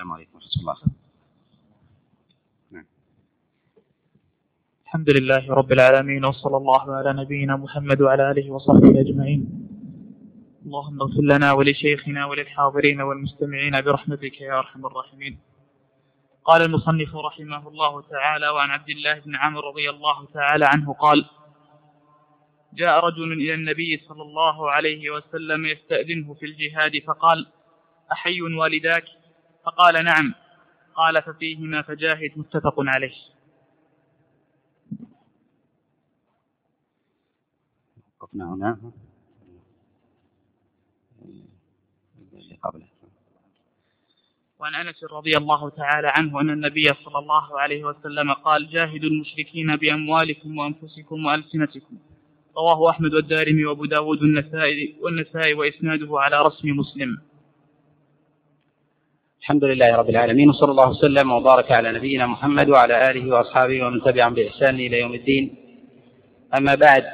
السلام عليكم ورحمة الله. نعم. الحمد لله رب العالمين وصلى الله على نبينا محمد وعلى آله وصحبه أجمعين. اللهم اغفر لنا ولشيخنا وللحاضرين والمستمعين برحمتك يا أرحم الراحمين. قال المصنف رحمه الله تعالى وعن عبد الله بن عمرو رضي الله تعالى عنه قال جاء رجل إلى النبي صلى الله عليه وسلم يستأذنه في الجهاد فقال أحي والداك؟ فقال نعم. قال ففيهما فجاهد متفق عليه. وقفنا هنا. قبله. وعن أنس رضي الله تعالى عنه أن النبي صلى الله عليه وسلم قال جاهدوا المشركين بأموالكم وأنفسكم وألسنتكم. رواه أحمد والدارمي وأبو داود والنسائي والنسائي وإسناده على رسم مسلم. الحمد لله رب العالمين وصلى الله وسلم وبارك على نبينا محمد وعلى آله وأصحابه ومن تبعهم بإحسان إلى يوم الدين. أما بعد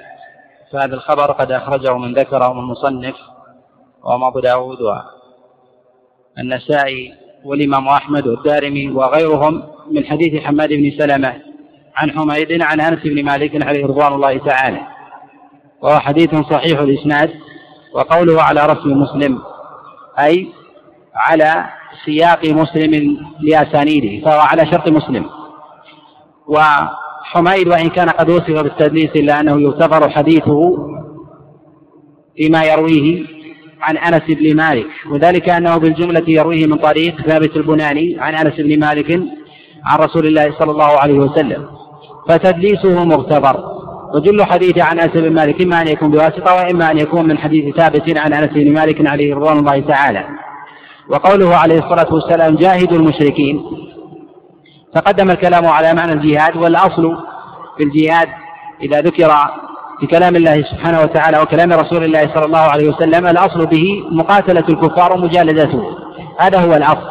فهذا الخبر قد أخرجه من ذكره من المصنف وهو أبو داود والنسائي والإمام أحمد والدارمي وغيرهم من حديث حماد بن سلمة عن حميد عن أنس بن مالك عليه رضوان الله تعالى. وهو حديث صحيح الإسناد وقوله على رسم مسلم أي على سياق مسلم لأسانيده فهو على شرط مسلم. وحميد وإن كان قد وصف بالتدليس إلا أنه يعتبر حديثه فيما يرويه عن أنس بن مالك. وذلك أنه بالجملة يرويه من طريق ثابت البناني عن أنس بن مالك عن رسول الله صلى الله عليه وسلم. فتدليسه مغتبر وجل حديث عن أنس بن مالك إما أن يكون بواسطة وإما أن يكون من حديث ثابت عن أنس بن مالك عليه رضوان الله تعالى. وقوله عليه الصلاة والسلام جاهدوا المشركين. تقدم الكلام على معنى الجهاد والأصل في الجهاد إذا ذكر في كلام الله سبحانه وتعالى وكلام رسول الله صلى الله عليه وسلم الأصل به مقاتلة الكفار ومجالدته. هذا هو الأصل.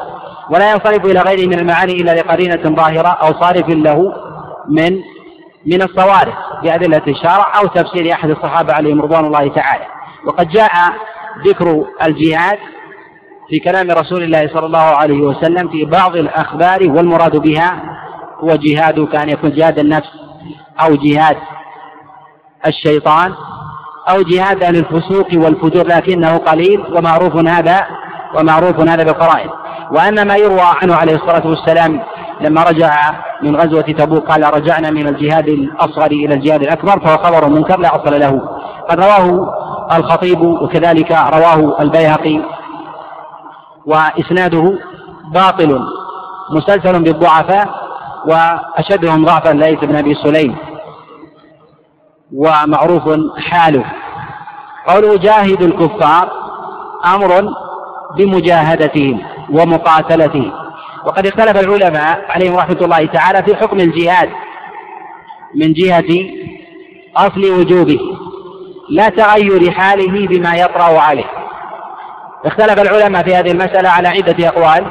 ولا ينصرف إلى غيره من المعاني إلا لقرينة ظاهرة أو صارف له من من الصوارف بأدلة الشرع أو تفسير أحد الصحابة عليهم رضوان الله تعالى. وقد جاء ذكر الجهاد في كلام رسول الله صلى الله عليه وسلم في بعض الأخبار والمراد بها هو جهاد كان يكون جهاد النفس أو جهاد الشيطان أو جهاد أهل الفسوق والفجور لكنه قليل ومعروف هذا ومعروف هذا بالقرائن. وأن ما يروى عنه عليه الصلاة والسلام لما رجع من غزوة تبوك قال رجعنا من الجهاد الأصغر إلى الجهاد الأكبر فهو خبر منكر لا أصل له. قد رواه الخطيب وكذلك رواه البيهقي وإسناده باطل مسلسل بالضعفاء وأشدهم ضعفا ليث بن أبي سليم ومعروف حاله. قوله جاهد الكفار أمر بمجاهدتهم ومقاتلتهم. وقد اختلف العلماء عليهم رحمة الله تعالى في حكم الجهاد من جهة أصل وجوبه لا تغير حاله بما يطرأ عليه. اختلف العلماء في هذه المسألة على عدة أقوال.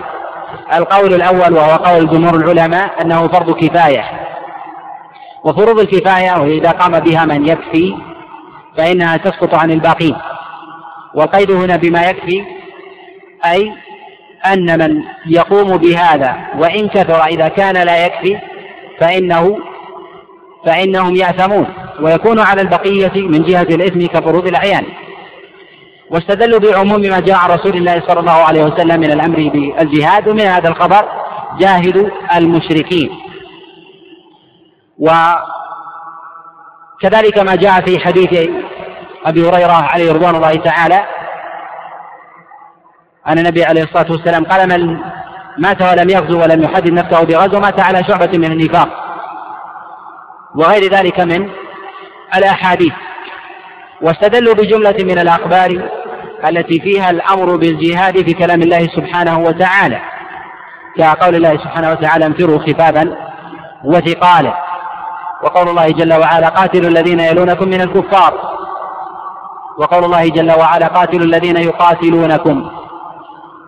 القول الأول وهو قول جمهور العلماء أنه فرض كفاية. وفروض الكفاية وإذا قام بها من يكفي فإنها تسقط عن الباقين. والقيد هنا بما يكفي أي أن من يقوم بهذا وإن كثر إذا كان لا يكفي فإنه فإنهم يأثمون ويكون على البقية من جهة الإثم كفروض الأعيان. واستدلوا بعموم ما جاء عن رسول الله صلى الله عليه وسلم من الأمر بالجهاد ومن هذا الخبر جاهدوا المشركين. وكذلك ما جاء في حديث أبي هريرة عليه رضوان الله تعالى أن النبي عليه الصلاة والسلام قال من مات ولم يغزو ولم يحدد نفسه بغزو مات على شعبة من النفاق. وغير ذلك من الأحاديث. واستدلوا بجملة من الأخبار التي فيها الأمر بالجهاد في كلام الله سبحانه وتعالى. كقول الله سبحانه وتعالى انفروا خفافا وثقالا. وقول الله جل وعلا قاتلوا الذين يلونكم من الكفار. وقول الله جل وعلا قاتلوا الذين يقاتلونكم.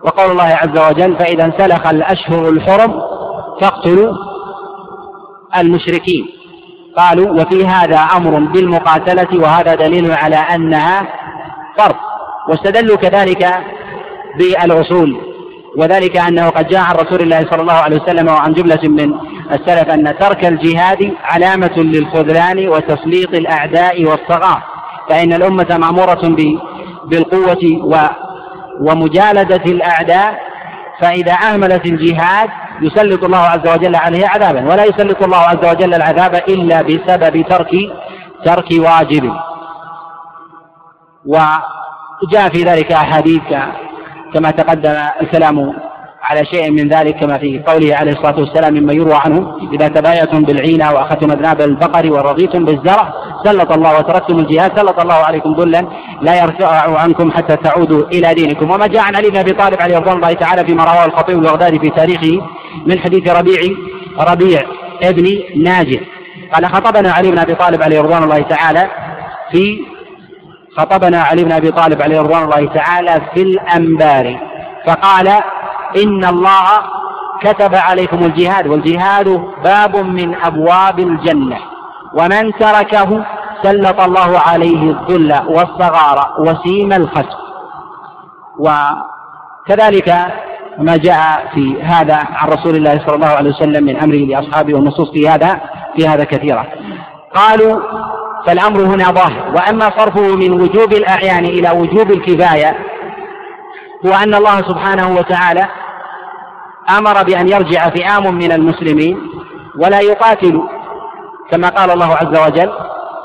وقول الله عز وجل فإذا انسلخ الأشهر الحرم فاقتلوا المشركين. قالوا وفي هذا أمر بالمقاتلة وهذا دليل على أنها فرض. واستدلوا كذلك بالأصول وذلك أنه قد جاء عن رسول الله صلى الله عليه وسلم وعن جملة من السلف أن ترك الجهاد علامة للخذلان وتسليط الأعداء والصغار فإن الأمة مأمورة بالقوة ومجالدة الأعداء فإذا أهملت الجهاد يسلط الله عز وجل عليه عذابا ولا يسلط الله عز وجل العذاب إلا بسبب ترك ترك واجب. وجاء في ذلك أحاديث كما تقدم الكلام على شيء من ذلك كما في قوله عليه الصلاة والسلام مما يروى عنه إذا تبايعتم بالعينة وأخذتم أذناب البقر ورضيتم بالزرع سلط الله وتركتم الجهاد سلط الله عليكم ذلا لا يرفع عنكم حتى تعودوا إلى دينكم. وما جاء عن علي بن أبي طالب عليه رضوان الله تعالى فيما رواه الخطيب البغدادي في تاريخه من حديث ربيع ربيع ابن ناجح قال خطبنا علي بن أبي طالب عليه رضوان الله تعالى في خطبنا علي بن أبي طالب عليه رضوان الله تعالى في الأنبار. فقال إن الله كتب عليكم الجهاد والجهاد باب من أبواب الجنة. ومن تركه سلط الله عليه الذل والصغار وسيم الخسف. وكذلك ما جاء في هذا عن رسول الله صلى الله عليه وسلم من أمره لأصحابه والنصوص في هذا في هذا كثيره قالوا فالأمر هنا ظاهر. وأما صرفه من وجوب الأعيان إلى وجوب الكفاية هو أن الله سبحانه وتعالى أمر بأن يرجع فئام من المسلمين ولا يقاتلوا كما قال الله عز وجل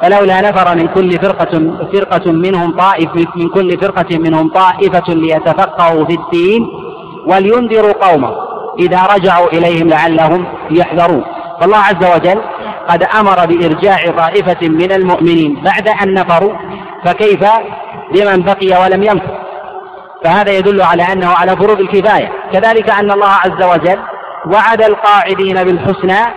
فلولا نفر من كل فرقة فرقة منهم طائف من كل فرقة منهم طائفة ليتفقهوا في الدين ولينذروا قومه إذا رجعوا إليهم لعلهم يحذرون فالله عز وجل قد أمر بإرجاع طائفة من المؤمنين بعد أن نفروا فكيف؟ بمن بقي ولم ينفر. فهذا يدل على أنه على فروض الكفاية. كذلك أن الله عز وجل وعد القاعدين بالحسنى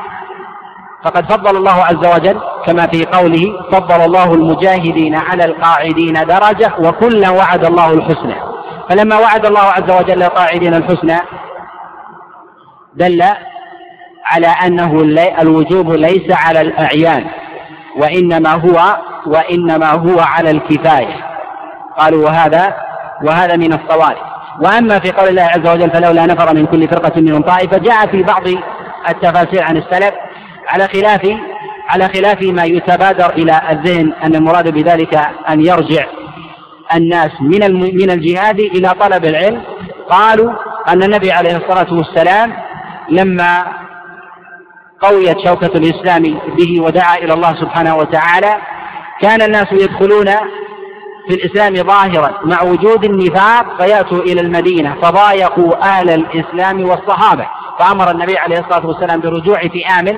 فقد فضل الله عز وجل كما في قوله فضل الله المجاهدين على القاعدين درجة وكلا وعد الله الحسنى. فلما وعد الله عز وجل القاعدين الحسنى دل على أنه الوجوب ليس على الأعيان وإنما هو وإنما هو على الكفاية. قالوا وهذا وهذا من الصوارف وأما في قول الله عز وجل فلولا نفر من كل فرقة منهم طائفة جاء في بعض التفاسير عن السلف على خلاف على خلاف ما يتبادر إلى الذهن أن المراد بذلك أن يرجع الناس من من الجهاد إلى طلب العلم. قالوا أن النبي عليه الصلاة والسلام لما قويت شوكة الإسلام به ودعا إلى الله سبحانه وتعالى. كان الناس يدخلون في الإسلام ظاهرا مع وجود النفاق فيأتوا إلى المدينة فضايقوا أهل الإسلام والصحابة. فأمر النبي عليه الصلاة والسلام برجوع فئام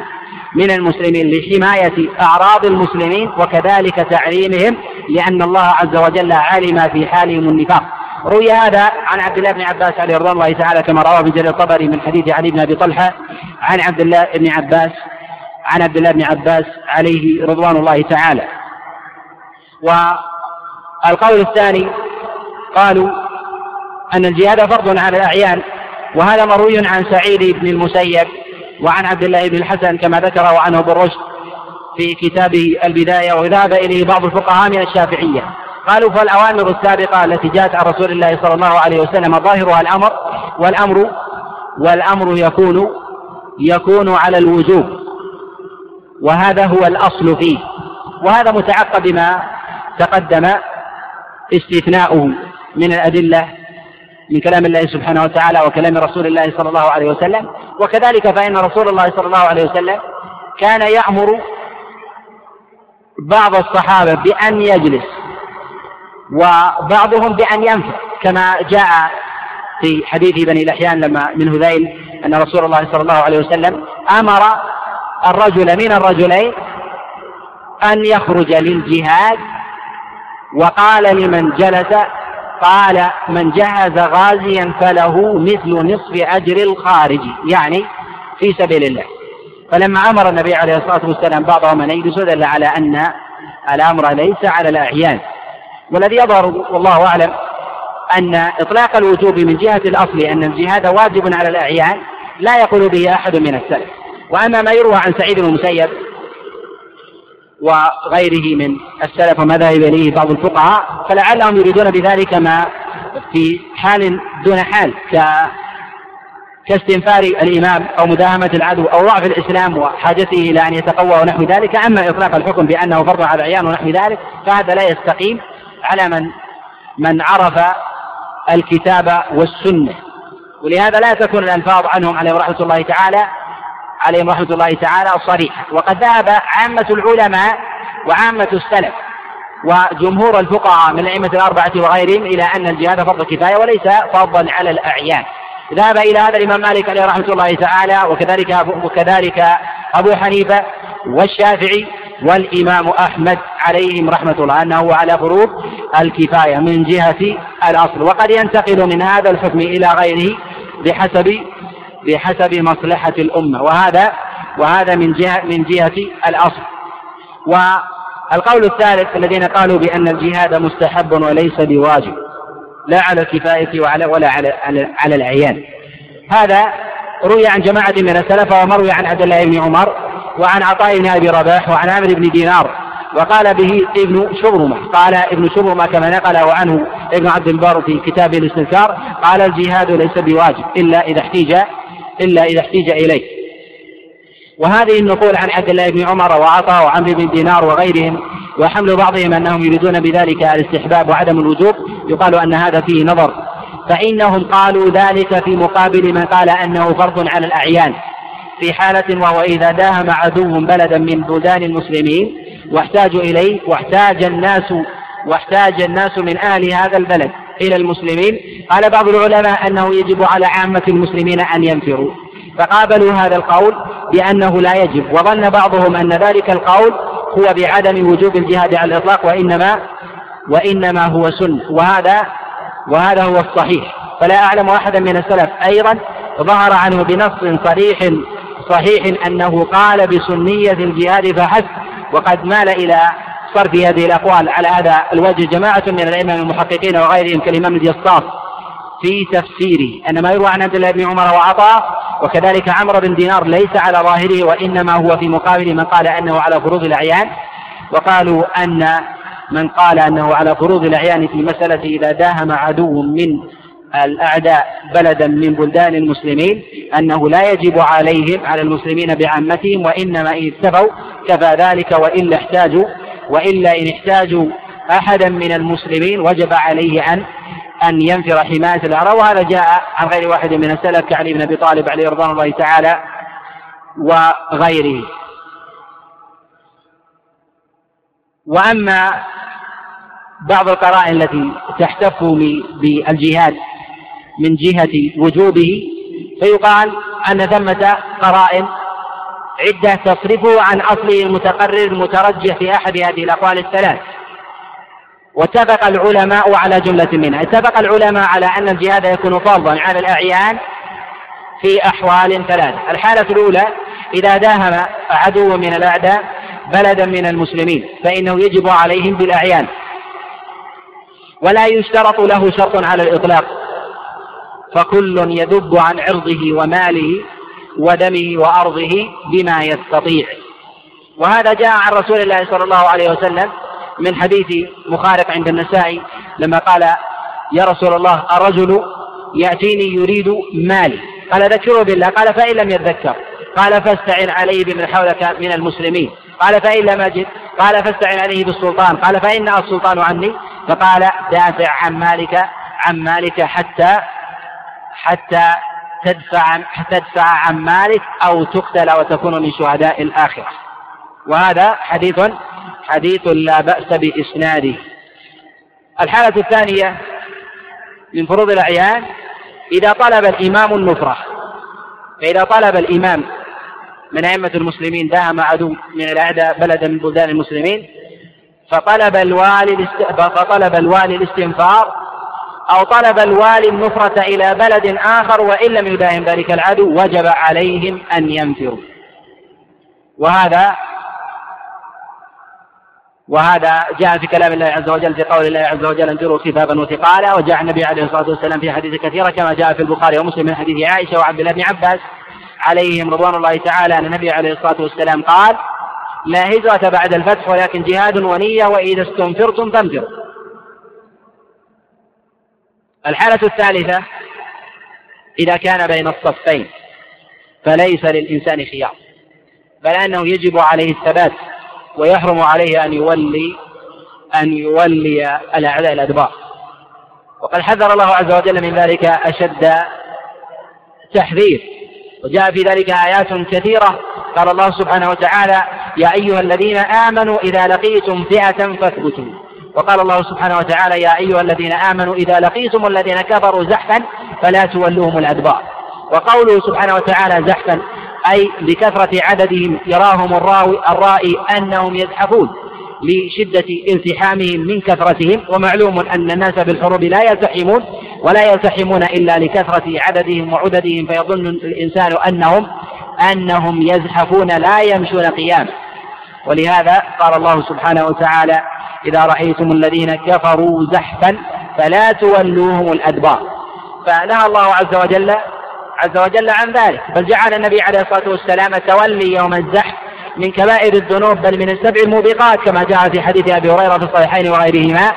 من المسلمين لحماية أعراض المسلمين وكذلك تعليمهم لأن الله عز وجل علم في حالهم النفاق. روي هذا عن عبد الله بن عباس عليه رضوان الله تعالى كما رواه ابن جرير الطبري من حديث علي بن أبي طلحة عن عبد الله بن عباس عن عبد الله بن عباس عليه رضوان الله تعالى. والقول الثاني قالوا أن الجهاد فرض على الأعيان وهذا مروي عن سعيد بن المسيب وعن عبد الله بن الحسن كما ذكره عنه ابن رشد في كتابه البداية وذهب إليه بعض الفقهاء من الشافعية. قالوا فالأوامر السابقة التي جاءت عن رسول الله صلى الله عليه وسلم ظاهرها الأمر والأمر والأمر يكون يكون على الوجوب وهذا هو الأصل فيه وهذا متعقب بما تقدم استثناؤه من الأدلة من كلام الله سبحانه وتعالى وكلام رسول الله صلى الله عليه وسلم وكذلك فإن رسول الله صلى الله عليه وسلم كان يأمر بعض الصحابة بأن يجلس وبعضهم بأن ينفع كما جاء في حديث بني الأحيان لما من هذيل أن رسول الله صلى الله عليه وسلم أمر الرجل من الرجلين أن يخرج للجهاد وقال لمن جلس قال من جهز غازيا فله مثل نصف أجر الخارج يعني في سبيل الله. فلما أمر النبي عليه الصلاة والسلام بعضهم أن يجلسوا دل على أن الأمر ليس على الأعيان. والذي يظهر والله أعلم أن إطلاق الوجوب من جهة الأصل أن الجهاد واجب على الأعيان لا يقول به أحد من السلف. وأما ما يروى عن سعيد بن المسيب وغيره من السلف وما ذهب إليه بعض الفقهاء فلعلهم يريدون بذلك ما في حال دون حال كاستنفار الإمام أو مداهمة العدو أو ضعف الإسلام وحاجته إلى أن يتقوى ونحو ذلك. أما إطلاق الحكم بأنه فرض على الأعيان ونحو ذلك فهذا لا يستقيم. على من؟ من عرف الكتاب والسنة. ولهذا لا تكون الألفاظ عنهم عليهم رحمة الله تعالى عليهم رحمة الله تعالى صريحة. وقد ذهب عامة العلماء وعامة السلف وجمهور الفقهاء من الأئمة الأربعة وغيرهم إلى أن الجهاد فرض كفاية وليس فرضا على الأعيان. ذهب إلى هذا الإمام مالك عليه رحمة الله تعالى وكذلك وكذلك أبو حنيفة والشافعي والإمام أحمد عليهم رحمة الله أنه على فروض الكفاية من جهة الأصل. وقد ينتقل من هذا الحكم إلى غيره بحسب بحسب مصلحة الأمة. وهذا وهذا من جهة من جهة الأصل. والقول الثالث الذين قالوا بأن الجهاد مستحب وليس بواجب. لا على الكفاية وعلى ولا على على, على العيان. هذا روي عن جماعة من السلف ومروي عن عبد الله بن عمر وعن عطاء بن أبي رباح وعن عامر بن دينار وقال به ابن شبرمة قال ابن شبرمة كما نقله عنه ابن عبد البر في كتابه الاستنكار قال الجهاد ليس بواجب إلا إذا احتيج إلا إذا احتيج إليه. وهذه النقول عن عبد الله بن عمر وعطاء وعمرو بن دينار وغيرهم وحمل بعضهم أنهم يريدون بذلك الاستحباب وعدم الوجوب يقال أن هذا فيه نظر. فإنهم قالوا ذلك في مقابل من قال أنه فرض على الأعيان. في حالة وهو إذا داهم عدو بلدا من بلدان المسلمين واحتاجوا إليه واحتاج الناس واحتاج الناس من أهل هذا البلد إلى المسلمين. قال بعض العلماء أنه يجب على عامة المسلمين أن ينفروا. فقابلوا هذا القول بأنه لا يجب وظن بعضهم أن ذلك القول هو بعدم وجوب الجهاد على الإطلاق وإنما وإنما هو سنة وهذا وهذا هو الصحيح. فلا أعلم أحدا من السلف أيضا ظهر عنه بنص صريح صحيح أنه قال بسنية الجهاد فحسب وقد مال إلى صرف هذه الأقوال. على هذا الوجه جماعة من الأئمة المحققين وغيرهم كالإمام الجصاص في تفسيره أن ما يروى عن عبد الله بن عمر وعطاء وكذلك عمرو بن دينار ليس على ظاهره وإنما هو في مقابل من قال أنه على فروض الأعيان. وقالوا أن من قال أنه على فروض الأعيان في مسألة إذا داهم عدو من الأعداء بلدا من بلدان المسلمين أنه لا يجب عليهم على المسلمين بعامتهم وإنما إن اكتفوا كفى ذلك وإلا احتاجوا وإلا إن احتاجوا أحدا من المسلمين وجب عليه أن أن ينفر حماية الأعراض وهذا جاء عن غير واحد من السلف كعلي بن أبي طالب عليه رضوان الله تعالى وغيره. وأما بعض القرائن التي تحتف بالجهاد من جهة وجوبه فيقال أن ثمة قرائن عدة تصرفه عن أصله المتقرر المترجح في أحد هذه الأقوال الثلاث. واتفق العلماء على جملة منها اتفق العلماء على أن الجهاد يكون فرضا على الأعيان في أحوال ثلاثة. الحالة الأولى إذا داهم عدو من الأعداء بلدا من المسلمين فإنه يجب عليهم بالأعيان. ولا يشترط له شرط على الإطلاق. فكل يذب عن عرضه وماله ودمه وأرضه بما يستطيع. وهذا جاء عن رسول الله صلى الله عليه وسلم من حديث مخارق عند النسائي لما قال يا رسول الله الرجل يأتيني يريد مالي. قال ذكره بالله. قال فإن لم يتذكر قال فاستعن عليه بمن حولك من المسلمين. قال فإن لم أجد. قال فاستعن عليه بالسلطان. قال فإن السلطان عني. فقال دافع عن مالك عن مالك حتى حتى تدفع تدفع عن مالك أو تقتل وتكون من شهداء الآخرة. وهذا حديث حديث لا بأس بإسناده. الحالة الثانية من فروض الأعيان إذا طلب الإمام النفرة فإذا طلب الإمام من أئمة المسلمين داهم عدو من الأعداء بلدا من بلدان المسلمين فطلب الوالي فطلب الوالي الاستنفار أو طلب الوالي النفرة إلى بلد آخر وإن لم يداهم ذلك العدو وجب عليهم أن ينفروا. وهذا وهذا جاء في كلام الله عز وجل في قول الله عز وجل انفروا خفافا وثقالا. وجاء النبي عليه الصلاة والسلام في حديث كثيرة كما جاء في البخاري ومسلم من حديث عائشة وعبد الله بن عباس عليهم رضوان الله تعالى أن النبي عليه الصلاة والسلام قال لا هجرة بعد الفتح ولكن جهاد ونية وإذا استنفرتم فانفروا. الحالة الثالثة إذا كان بين الصفين فليس للإنسان خيار بل أنه يجب عليه الثبات ويحرم عليه أن يولي أن يولي الأعداء الأدبار. وقد حذر الله عز وجل من ذلك أشد تحذير وجاء في ذلك آيات كثيرة. قال الله سبحانه وتعالى يا أيها الذين آمنوا إذا لقيتم فئة فاثبتوا. وقال الله سبحانه وتعالى يا أيها الذين آمنوا إذا لقيتم الذين كفروا زحفا فلا تولوهم الأدبار. وقوله سبحانه وتعالى زحفا أي بكثرة عددهم يراهم الراوي الرائي أنهم يزحفون لشدة التحامهم من كثرتهم ومعلوم أن الناس بالحروب لا يلتحمون ولا يلتحمون إلا لكثرة عددهم وعددهم فيظن الإنسان أنهم أنهم يزحفون لا يمشون قياما. ولهذا قال الله سبحانه وتعالى إذا رأيتم الذين كفروا زحفا فلا تولوهم الأدبار. فنهى الله عز وجل عز وجل عن ذلك. بل جعل النبي عليه الصلاة والسلام تولي يوم الزحف من كبائر الذنوب بل من السبع الموبقات كما جاء في حديث أبي هريرة في الصحيحين وغيرهما.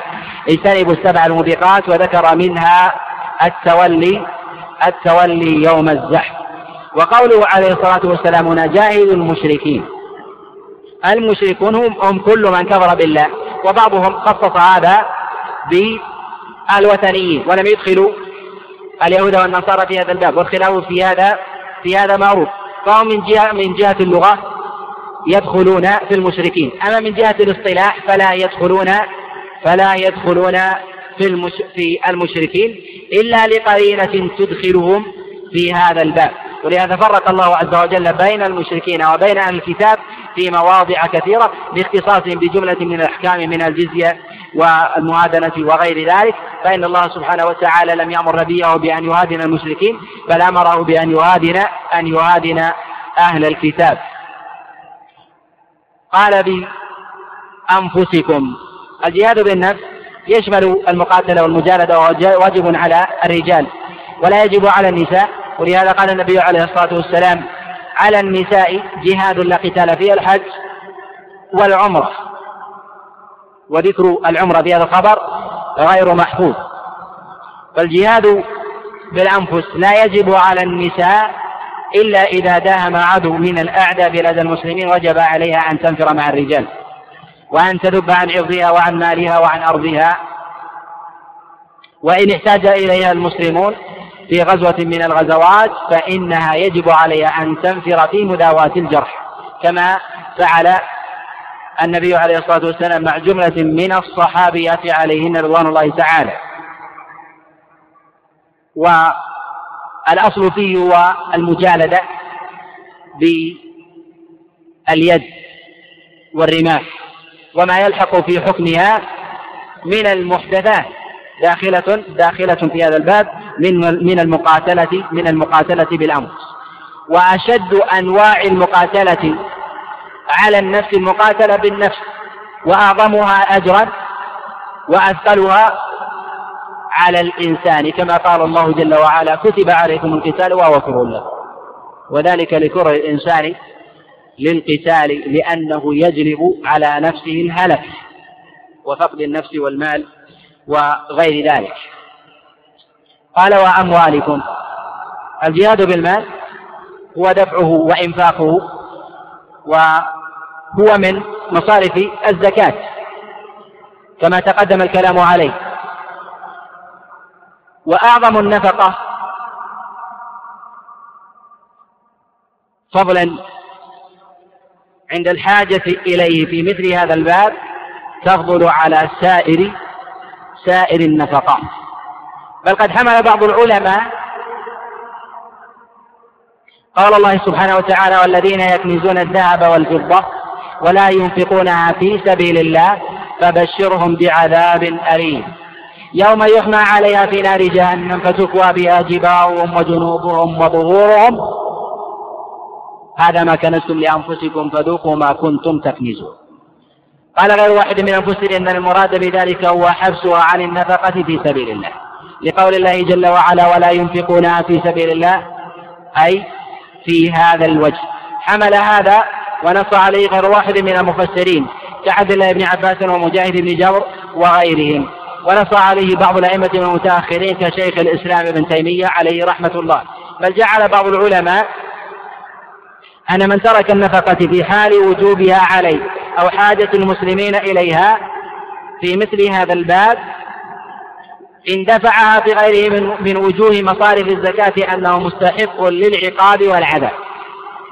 اجتنبوا السبع الموبقات وذكر منها التولي التولي يوم الزحف. وقوله عليه الصلاة والسلام هنا جاهد المشركين. المشركون هم, هم كل من كفر بالله. وبعضهم خصص هذا بالوثنيين. ولم يدخلوا اليهود والنصارى في هذا الباب. والخلاف في هذا في هذا معروف. فهم من جهة من جهة اللغة يدخلون في المشركين. أما من جهة الاصطلاح فلا يدخلون فلا يدخلون في المش في المشركين إلا لقرينة تدخلهم في هذا الباب. ولهذا فرق الله عز وجل بين المشركين وبين أهل الكتاب في مواضع كثيرة باختصاصهم بجملة من الأحكام من الجزية والمهادنة وغير ذلك فإن الله سبحانه وتعالى لم يأمر نبيه بأن يهادن المشركين بل أمره بأن يهادن أن يهادن أهل الكتاب. قال بأنفسكم الجهاد بالنفس يشمل المقاتلة والمجالدة واجب على الرجال ولا يجب على النساء ولهذا قال النبي عليه الصلاة والسلام على النساء جهاد لا قتال فيه الحج والعمرة. وذكر العمرة في هذا الخبر غير محفوظ. فالجهاد بالأنفس لا يجب على النساء إلا إذا داهم عدو من الأعداء بلاد المسلمين وجب عليها أن تنفر مع الرجال وأن تذب عن عرضها وعن مالها وعن أرضها. وإن احتاج إليها المسلمون في غزوة من الغزوات فإنها يجب عليها أن تنفر في مداواة الجرح. كما فعل النبي عليه الصلاة والسلام مع جملة من الصحابيات عليهن رضوان الله تعالى. والأصل فيه هو المجالدة باليد والرماح وما يلحق في حكمها من المحدثات. داخلة داخلة في هذا الباب من من المقاتلة من المقاتلة بالأمر. وأشد أنواع المقاتلة على النفس المقاتلة بالنفس. وأعظمها أجرا وأثقلها على الإنسان كما قال الله جل وعلا كتب عليكم القتال وهو كره له وذلك لكره الإنسان للقتال لأنه يجلب على نفسه الهلك وفقد النفس والمال. وغير ذلك. قال وأموالكم. الجهاد بالمال هو دفعه وإنفاقه وهو من مصارف الزكاة كما تقدم الكلام عليه. وأعظم النفقة فضلا عند الحاجة إليه في مثل هذا الباب تفضل على سائر سائر النفقات بل قد حمل بعض العلماء قال الله سبحانه وتعالى والذين يكنزون الذهب والفضة ولا ينفقونها في سبيل الله فبشرهم بعذاب أليم. يوم يحمى عليها في نار جهنم فتكوى بها جباههم وجنوبهم وظهورهم. هذا ما كنزتم لأنفسكم فذوقوا ما كنتم تكنزون. قال غير واحد من المفسرين أن المراد بذلك هو حبسها عن النفقة في سبيل الله. لقول الله جل وعلا ولا ينفقونها في سبيل الله. أي في هذا الوجه. حمل هذا ونص عليه غير واحد من المفسرين كعبد الله بن عباس ومجاهد بن جبر وغيرهم. ونص عليه بعض الأئمة المتأخرين كشيخ الإسلام ابن تيمية عليه رحمة الله. بل جعل بعض العلماء أن من ترك النفقة في حال وجوبها عليه. أو حاجة المسلمين إليها في مثل هذا الباب إن دفعها في غيره من, من وجوه مصارف الزكاة أنه مستحق للعقاب والعذاب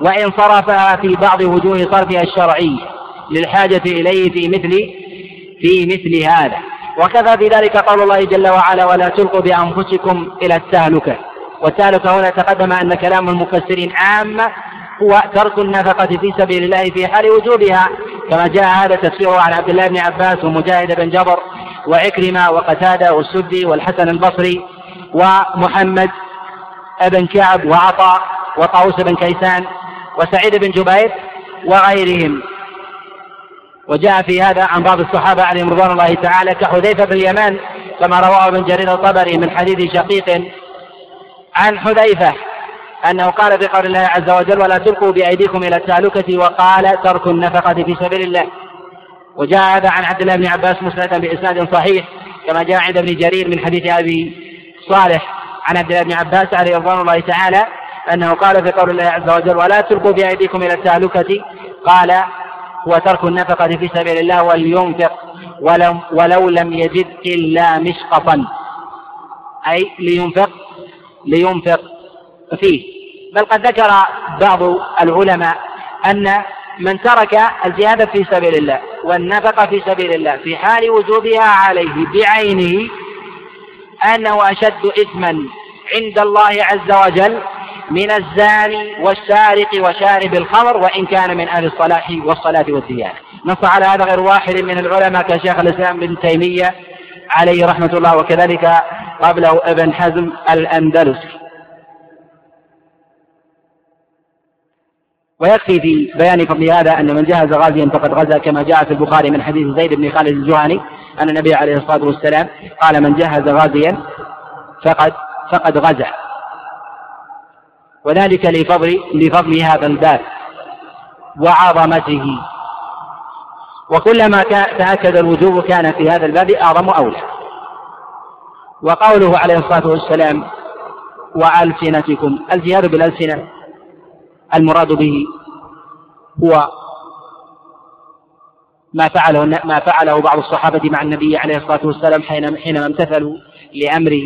وإن صرفها في بعض وجوه صرفها الشرعي للحاجة إليه في مثل في مثل هذا. وكفى في ذلك قول الله جل وعلا ولا تلقوا بأنفسكم إلى التهلكة. والتهلكة هنا تقدم أن كلام المفسرين عامة هو ترك النفقة في سبيل الله في حال وجوبها. كما جاء هذا تفسيره عن عبد الله بن عباس ومجاهد بن جبر وعكرمة وقتادة والسدي والحسن البصري ومحمد بن كعب وعطاء وطاووس بن كيسان وسعيد بن جبير وغيرهم. وجاء في هذا عن بعض الصحابة عليهم رضوان الله تعالى كحذيفة بن اليمان كما رواه ابن جرير الطبري من حديث شقيق عن حذيفة أنه قال في قول الله عز وجل ولا تلقوا بأيديكم إلى التهلكة وقال ترك النفقة في سبيل الله وجاء هذا عن عبد الله بن عباس مسندا بإسناد صحيح كما جاء عند ابن جرير من حديث أبي صالح عن عبد الله بن عباس عليه رضوان الله تعالى أنه قال في قول الله عز وجل ولا تلقوا بأيديكم إلى التهلكة قال هو ترك النفقة في سبيل الله ولينفق ولو, ولو لم يجد إلا مشقطا أي لينفق لينفق فيه. بل قد ذكر بعض العلماء أن من ترك الجهاد في سبيل الله والنفقة في سبيل الله في حال وجوبها عليه بعينه أنه أشد إثما عند الله عز وجل من الزاني والسارق وشارب الخمر وإن كان من أهل الصلاح والصلاة والديانة نص على هذا غير واحد من العلماء كشيخ الإسلام بن تيمية عليه رحمة الله وكذلك قبله ابن حزم الأندلسي. ويكفي في بيان فضل هذا أن من جهز غازيا فقد غزا كما جاء في البخاري من حديث زيد بن خالد الجهني أن النبي عليه الصلاة والسلام قال من جهز غازيا فقد فقد غزا. وذلك لفضل لفضل هذا الباب وعظمته. وكلما تأكد الوجوب كان في هذا الباب أعظم أولى وقوله عليه الصلاة والسلام وألسنتكم الجهاد بالألسنة المراد به هو ما فعله ما فعله بعض الصحابة مع النبي عليه الصلاة والسلام حينما امتثلوا لأمره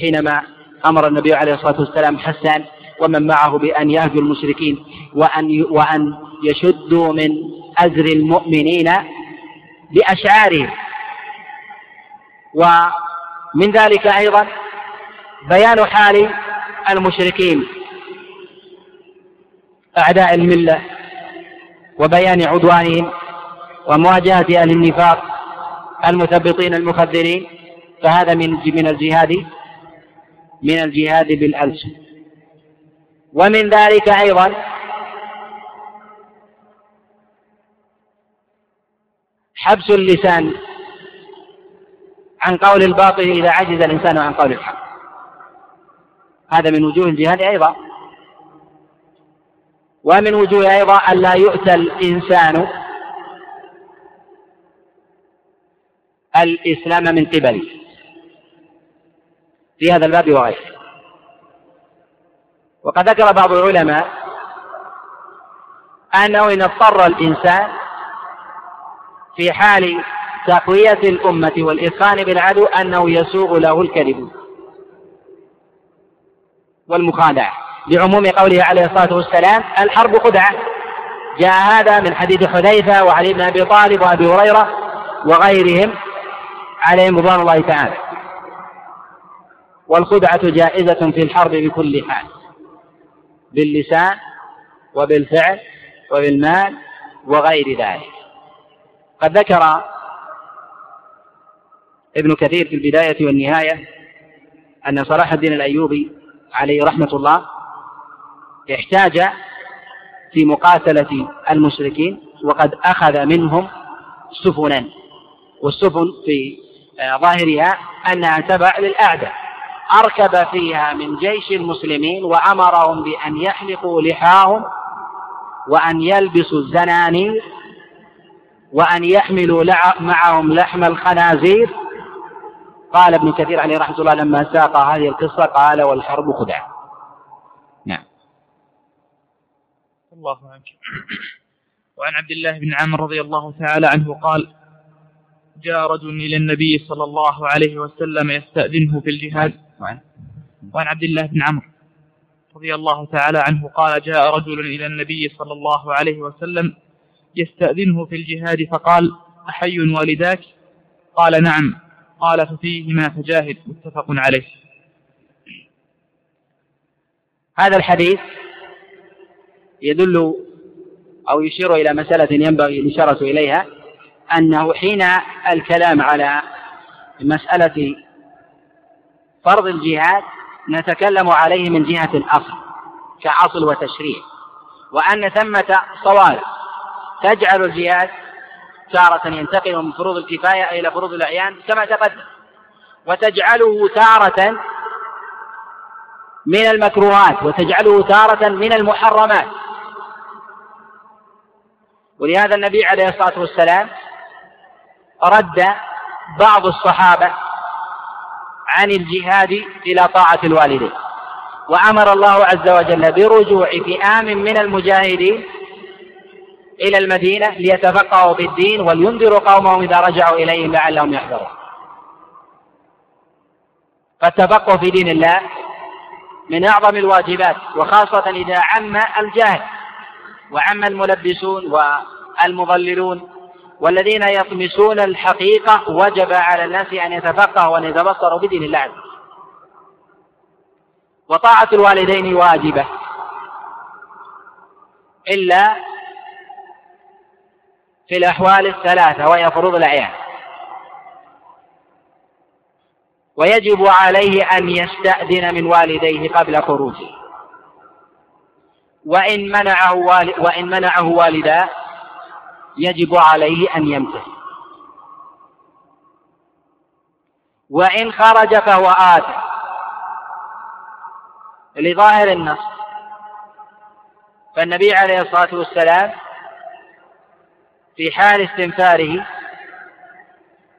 حينما أمر النبي عليه الصلاة والسلام حسان ومن معه بأن يهجوا المشركين وأن وأن يشدوا من أزر المؤمنين بأشعارهم. ومن ذلك أيضا بيان حال المشركين. أعداء الملة وبيان عدوانهم ومواجهة أهل النفاق المثبطين المخذرين فهذا من من الجهاد من الجهاد بالألسن. ومن ذلك أيضا حبس اللسان عن قول الباطل إذا عجز الإنسان عن قول الحق. هذا من وجوه الجهاد أيضا. ومن وجوه أيضا أن لا يؤتى الإنسان الإسلام من قبله في هذا الباب وغيره. وقد ذكر بعض العلماء أنه إن اضطر الإنسان في حال تقوية الأمة والإثخان بالعدو أنه يسوغ له الكذب والمخادعة. لعموم قوله عليه الصلاة والسلام الحرب خدعة. جاء هذا من حديث حذيفة وعلي بن أبي طالب وأبي هريرة وغيرهم عليهم رضوان الله تعالى. والخدعة جائزة في الحرب بكل حال. باللسان وبالفعل وبالمال وغير ذلك. قد ذكر ابن كثير في البداية والنهاية أن صلاح الدين الأيوبي عليه رحمة الله احتاج في مقاتلة المشركين وقد أخذ منهم سفنا والسفن في آه، ظاهرها أنها تبع للأعداء. أركب فيها من جيش المسلمين وأمرهم بأن يحلقوا لحاهم وأن يلبسوا الزنانير وأن يحملوا معهم لحم الخنازير. قال ابن كثير عليه رحمة الله لما ساق هذه القصة قال والحرب خدعة الله عنك. وعن عبد الله بن عمرو رضي الله تعالى عنه قال جاء رجل إلى النبي صلى الله عليه وسلم يستأذنه في الجهاد. وعن, وعن عبد الله بن عمرو رضي الله تعالى عنه قال جاء رجل إلى النبي صلى الله عليه وسلم يستأذنه في الجهاد فقال أحي والداك؟ قال نعم. قال ففيهما فجاهد. متفق عليه. هذا الحديث يدل أو يشير إلى مسألة ينبغي الإشارة إليها أنه حين الكلام على مسألة فرض الجهاد نتكلم عليه من جهة الأصل كأصل وتشريع وأن ثمة صوارف تجعل الجهاد تارة ينتقل من فروض الكفاية إلى فروض الأعيان كما تقدم وتجعله تارة من المكروهات وتجعله تارة من المحرمات. ولهذا النبي عليه الصلاة والسلام رد بعض الصحابة عن الجهاد إلى طاعة الوالدين وأمر الله عز وجل برجوع فئام من المجاهدين إلى المدينة ليتفقهوا في الدين ولينذروا قومهم إذا رجعوا إليهم لعلهم يحذرون. فالتفقه في دين الله من أعظم الواجبات وخاصة إذا عم الجاهل وعم الملبسون والمضللون والذين يطمسون الحقيقة وجب على الناس أن يتفقهوا وأن يتبصروا بدين الله عز وجل. وطاعة الوالدين واجبة إلا في الأحوال الثلاثة وهي فروض الأعيان. ويجب عليه أن يستأذن من والديه قبل خروجه. وإن منعه وإن منعه والداه يجب عليه أن يمتثل وإن خرج فهو آثم لظاهر النص. فالنبي عليه الصلاة والسلام في حال استنفاره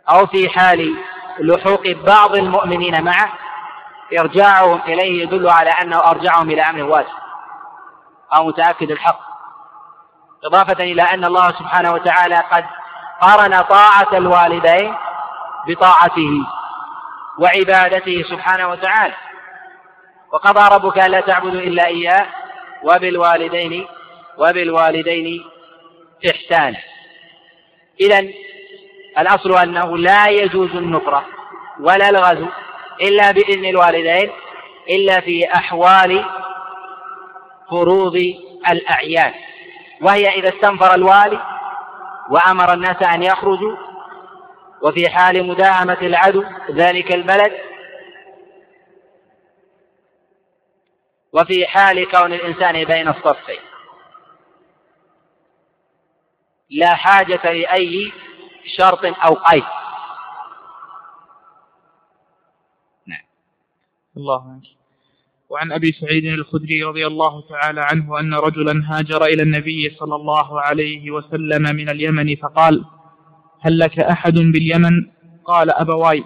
أو في حال لحوق بعض المؤمنين معه إرجاعهم إليه يدل على أنه أرجعهم إلى أمر واجب أو متأكد الحق. إضافة إلى أن الله سبحانه وتعالى قد قارن طاعة الوالدين بطاعته وعبادته سبحانه وتعالى. وقضى ربك ألا تعبدوا إلا إياه وبالوالدين وبالوالدين إحسانا. إذا الأصل أنه لا يجوز النفرة ولا الغزو إلا بإذن الوالدين إلا في أحوال فروض الأعيان. وهي إذا استنفر الوالي وأمر الناس أن يخرجوا وفي حال مداهمة العدو ذلك البلد وفي حال كون الإنسان بين الصفين. لا حاجة لأي شرط أو قيد. نعم. الله عنك. وعن أبي سعيد الخدري رضي الله تعالى عنه أن رجلا هاجر إلى النبي صلى الله عليه وسلم من اليمن فقال هل لك أحد باليمن؟ قال أبواي.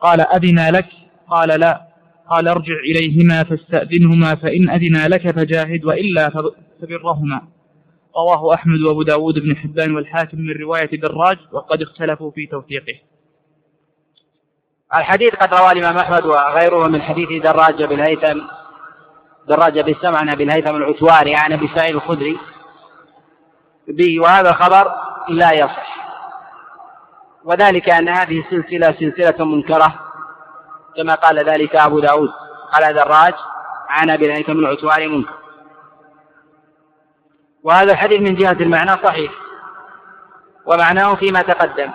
قال أذنا لك؟ قال لا. قال ارجع إليهما فاستأذنهما فإن أذنا لك فجاهد وإلا فبرهما. رواه أحمد وأبو داود بن حبان والحاكم من رواية دراج وقد اختلفوا في توثيقه. الحديث قد رواه الإمام أحمد وغيره من حديث دراج بن هيثم دراج بالسمع عن أبي الهيثم العتواري عن أبي سعيد الخدري. به وهذا الخبر لا يصح. وذلك أن هذه السلسلة سلسلة منكرة كما قال ذلك أبو داود قال دراج عن أبي الهيثم العتواري منكر. وهذا الحديث من جهة المعنى صحيح. ومعناه فيما تقدم.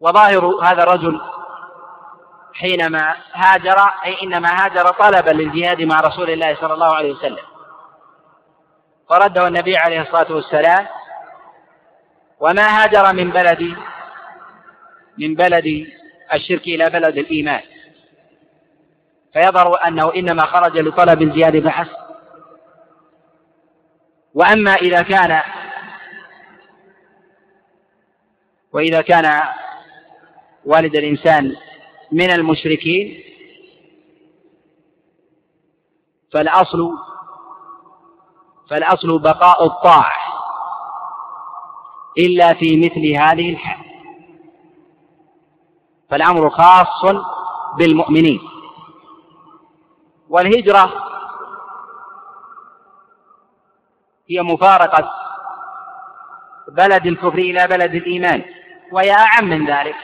وظاهر هذا الرجل حينما هاجر أي إنما هاجر طلبا للجهاد مع رسول الله صلى الله عليه وسلم. فرده النبي عليه الصلاة والسلام وما هاجر من بلد من بلد الشرك إلى بلد الإيمان. فيظهر أنه إنما خرج لطلب الجهاد فحسب وأما إذا كان وإذا كان والد الإنسان من المشركين فالأصل فالأصل بقاء الطاعة إلا في مثل هذه الحال. فالأمر خاص بالمؤمنين. والهجرة هي مفارقة بلد الكفر إلى بلد الإيمان وهي أعم من ذلك.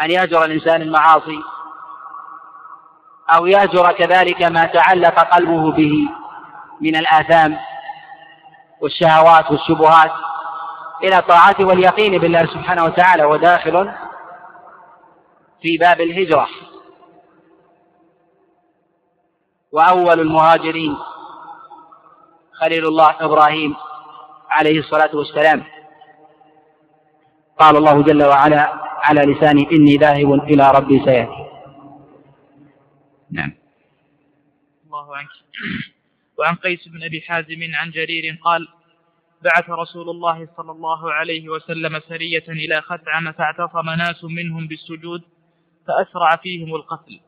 أن يهجر الإنسان المعاصي أو يهجر كذلك ما تعلق قلبه به من الآثام والشهوات والشبهات إلى الطاعات واليقين بالله سبحانه وتعالى وداخل في باب الهجرة. وأول المهاجرين خليل الله إبراهيم عليه الصلاة والسلام. قال الله جل وعلا على لساني إني ذاهب إلى ربي سيأتي نعم. الله عنك. وعن قيس بن أبي حازم عن جرير قال بعث رسول الله صلى الله عليه وسلم سرية إلى خثعم فاعتصم ناس منهم بالسجود فأسرع فيهم القتل.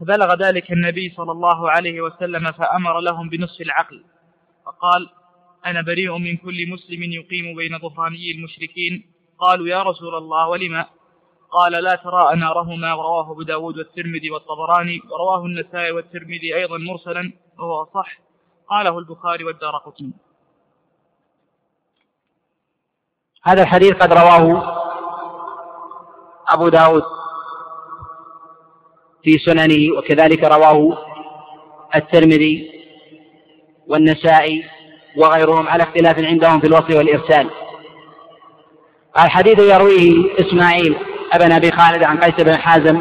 فبلغ ذلك النبي صلى الله عليه وسلم فأمر لهم بنصف العقل. فقال أنا بريء من كل مسلم يقيم بين ظهراني المشركين. قالوا يا رسول الله ولما قال لا ترى نارهما. رواه أبو والترمذي والطبراني ورواه النسائي والترمذي أيضا مرسلا وهو صح. قاله البخاري والدار قطني. هذا الحديث قد رواه أبو داود. في سننه وكذلك رواه الترمذي والنسائي وغيرهم على اختلاف عندهم في الوصف والإرسال. الحديث يرويه إسماعيل أبن أبي خالد عن قيس بن حازم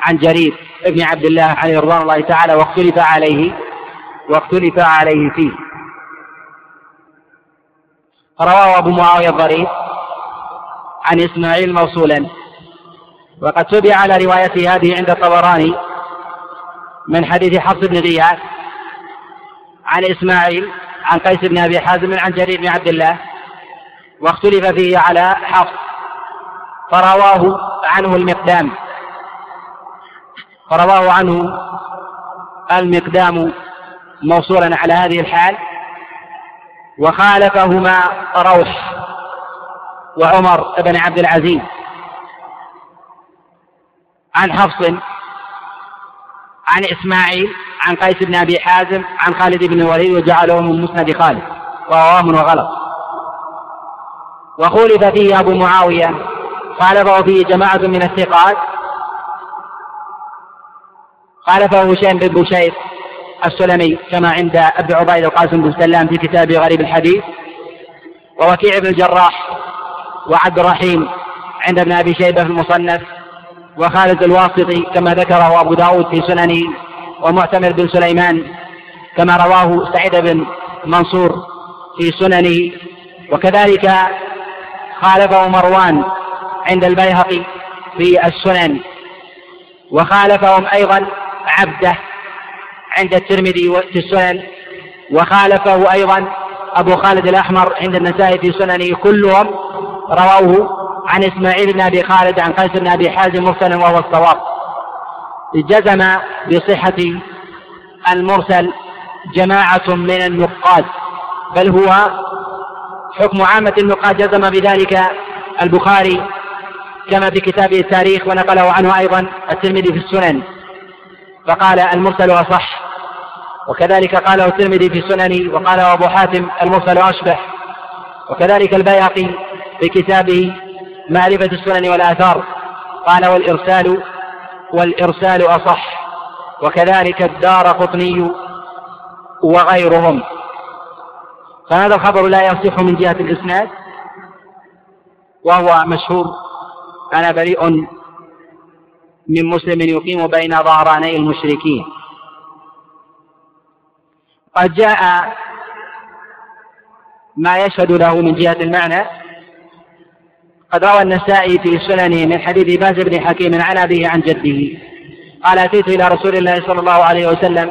عن جرير ابن عبد الله عليه رضوان الله تعالى واختلف عليه واختلف عليه فيه. رواه أبو معاوية الضرير عن إسماعيل موصولا. وقد تبع على روايته هذه عند الطبراني من حديث حفص بن غياث عن إسماعيل عن قيس بن أبي حازم عن جرير بن عبد الله واختلف فيه على حفص فرواه عنه المقدام. فرواه عنه المقدام موصولا على هذه الحال وخالفهما روح وعمر بن عبد العزيز. عن حفص عن إسماعيل عن قيس بن أبي حازم عن خالد بن الوليد وجعله من مسند خالد وهو وهم وغلط. وخولف فيه أبو معاوية خالفه فيه جماعة من الثقات. خالفه هشام بن بشير السلمي كما عند أبي عبيد القاسم بن سلام في كتاب غريب الحديث. ووكيع بن الجراح وعبد الرحيم عند ابن أبي شيبة في المصنف. وخالد الواسطي كما ذكره أبو داود في سننه ومعتمر بن سليمان كما رواه سعيد بن منصور في سننه. وكذلك خالفه مروان عند البيهقي في السنن. وخالفهم أيضا عبده عند الترمذي في السنن. وخالفه أيضا أبو خالد الأحمر عند النسائي في سننه. كلهم رووه عن إسماعيل بن أبي خالد عن قيس بن أبي حازم مرسلا وهو الصواب. جزم بصحة المرسل جماعة من النقاد بل هو حكم عامة النقاد. جزم بذلك البخاري كما في كتابه التاريخ ونقله عنه أيضا الترمذي في السنن. فقال المرسل أصح. وكذلك قاله الترمذي في سننه وقاله أبو حاتم المرسل أشبه. وكذلك البيهقي في كتابه معرفة السنن والآثار. قال والإرسال والإرسال أصح. وكذلك الدار قطني وغيرهم. فهذا الخبر لا يصح من جهة الإسناد. وهو مشهور. أنا بريء من مسلم يقيم بين ظهراني المشركين. قد جاء ما يشهد له من جهة المعنى. قد روى النسائي في سننه من حديث باز بن حكيم عن أبيه عن جده. قال أتيت إلى رسول الله صلى الله عليه وسلم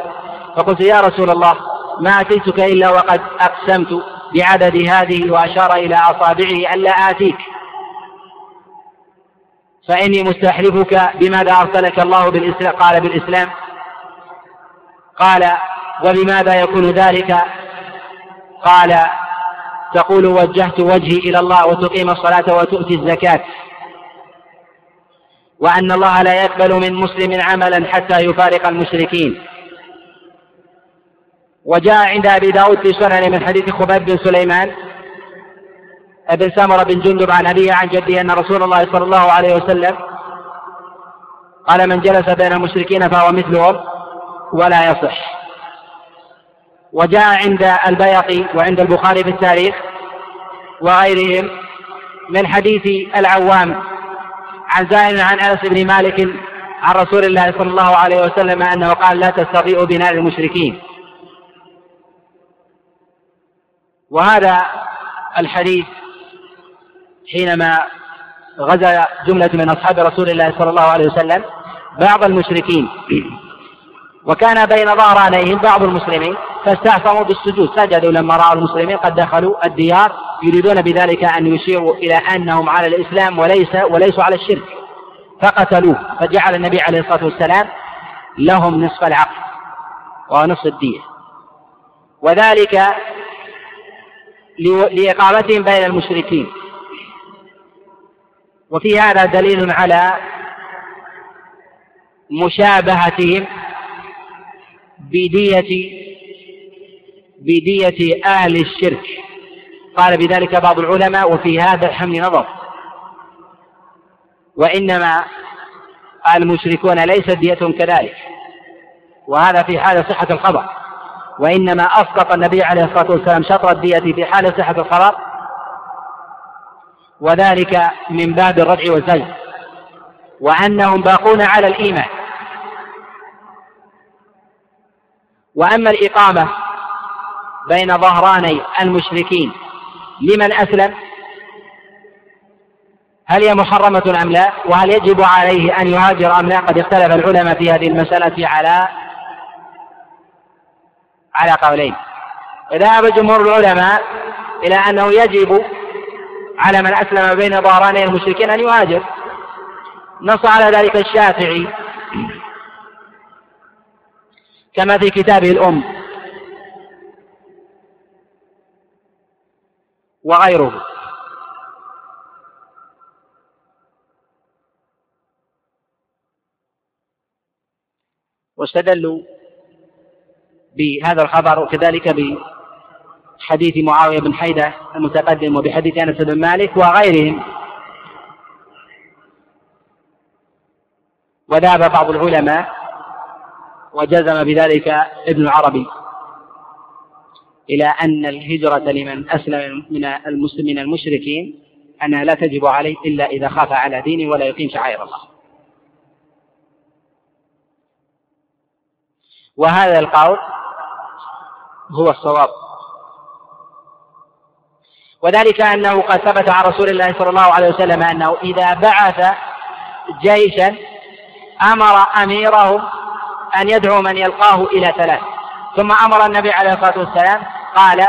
فقلت يا رسول الله ما أتيتك إلا وقد أقسمت بعدد هذه وأشار إلى أصابعه ألا آتيك. فإني مستحلفك بماذا أرسلك الله بالإسلام؟ قال بالإسلام. قال وبماذا يكون ذلك؟ قال تقول وجهت وجهي إلى الله وتقيم الصلاة وتؤتي الزكاة. وأن الله لا يقبل من مسلم عملا حتى يفارق المشركين. وجاء عند أبي داود في سنن من حديث خباب بن سليمان ابن سمرة بن جندب عن أبيه عن جده أن رسول الله صلى الله عليه وسلم قال من جلس بين المشركين فهو مثلهم ولا يصح. وجاء عند البيقي وعند البخاري في التاريخ وغيرهم من حديث العوام عن زائر عن أنس بن مالك عن رسول الله صلى الله عليه وسلم أنه قال لا تستضيئوا بنار المشركين. وهذا الحديث حينما غزا جملة من أصحاب رسول الله صلى الله عليه وسلم بعض المشركين. وكان بين ظهرانيهم بعض المسلمين فاستعصموا بالسجود. سجدوا لما رأوا المسلمين قد دخلوا الديار يريدون بذلك أن يشيروا إلى أنهم على الإسلام وليس وليسوا على الشرك. فقتلوه. فجعل النبي عليه الصلاة والسلام لهم نصف العقل ونصف الدية وذلك لإقامتهم بين المشركين. وفي هذا دليل على مشابهتهم بدية بدية أهل الشرك. قال بذلك بعض العلماء وفي هذا الحمل نظر. وإنما المشركون ليست ديتهم كذلك. وهذا في حال صحة الخبر. وإنما أسقط النبي عليه الصلاة والسلام شطر الدية في حال صحة الخبر. وذلك من باب الردع والزجر. وأنهم باقون على الإيمان. وأما الإقامة بين ظهراني المشركين لمن أسلم هل هي محرمة أم لا؟ وهل يجب عليه أن يهاجر أم لا؟ قد اختلف العلماء في هذه المسألة على على قولين ذهب جمهور العلماء إلى أنه يجب على من أسلم بين ظهراني المشركين أن يهاجر نص على ذلك الشافعي كما في كتابه الأم. وغيره. واستدلوا بهذا الخبر وكذلك بحديث معاوية بن حيدة المتقدم وبحديث أنس بن مالك وغيرهم. وذهب بعض العلماء وجزم بذلك ابن العربي إلى أن الهجرة لمن أسلم من المسلمين المشركين أنها لا تجب عليه إلا إذا خاف على دينه ولا يقيم شعائر الله. وهذا القول هو الصواب. وذلك أنه قد ثبت عن رسول الله صلى الله عليه وسلم أنه إذا بعث جيشا أمر أميرهم أن يدعو من يلقاه إلى ثلاث. ثم أمر النبي عليه الصلاة والسلام قال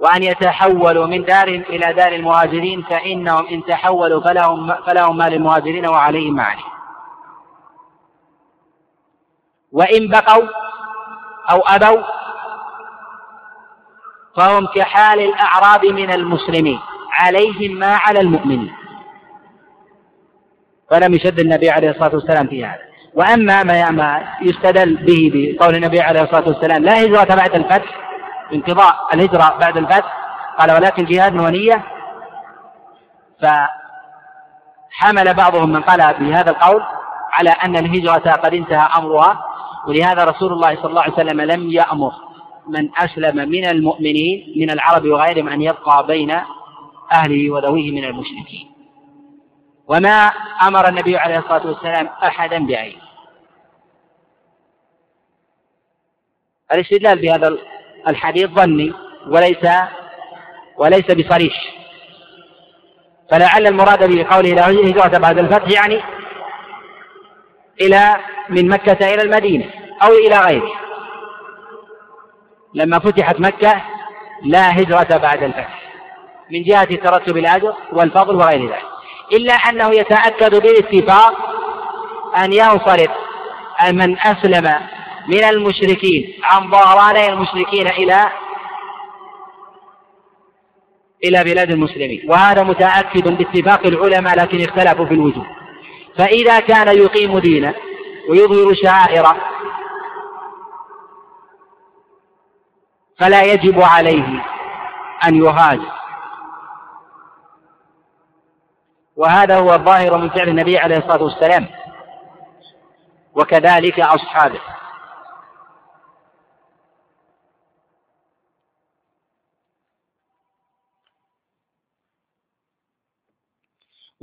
وأن يتحولوا من دارهم إلى دار المهاجرين فإنهم إن تحولوا فلهم فلهم ما للمهاجرين وعليهم ما عليهم وإن بقوا أو أبوا فهم كحال الأعراب من المسلمين عليهم ما على المؤمنين. فلم يشد النبي عليه الصلاة والسلام في هذا. وأما ما يستدل به بقول النبي عليه الصلاة والسلام لا هجرة بعد الفتح انقضاء الهجرة بعد الفتح. قال ولكن جهاد ونية. فحمل بعضهم من قال بهذا القول على أن الهجرة قد انتهى أمرها ولهذا رسول الله صلى الله عليه وسلم لم يأمر من أسلم من المؤمنين من العرب وغيرهم أن يبقى بين أهله وذويه من المشركين. وما أمر النبي عليه الصلاة والسلام أحدا بعينه الاستدلال بهذا الحديث ظني وليس وليس بصريح. فلعل المراد بقوله لا هجرة بعد الفتح يعني إلى من مكة إلى المدينة أو إلى غيره. لما فتحت مكة لا هجرة بعد الفتح. من جهة ترتب الأجر والفضل وغير ذلك. إلا أنه يتأكد بالاتفاق أن ينصرف من أسلم من المشركين. عن ظهراني المشركين إلى إلى بلاد المسلمين. وهذا متأكد باتفاق العلماء لكن اختلفوا في الوجوب فإذا كان يقيم دينه ويظهر شعائره فلا يجب عليه أن يهاجر. وهذا هو الظاهر من فعل النبي عليه الصلاة والسلام. وكذلك أصحابه.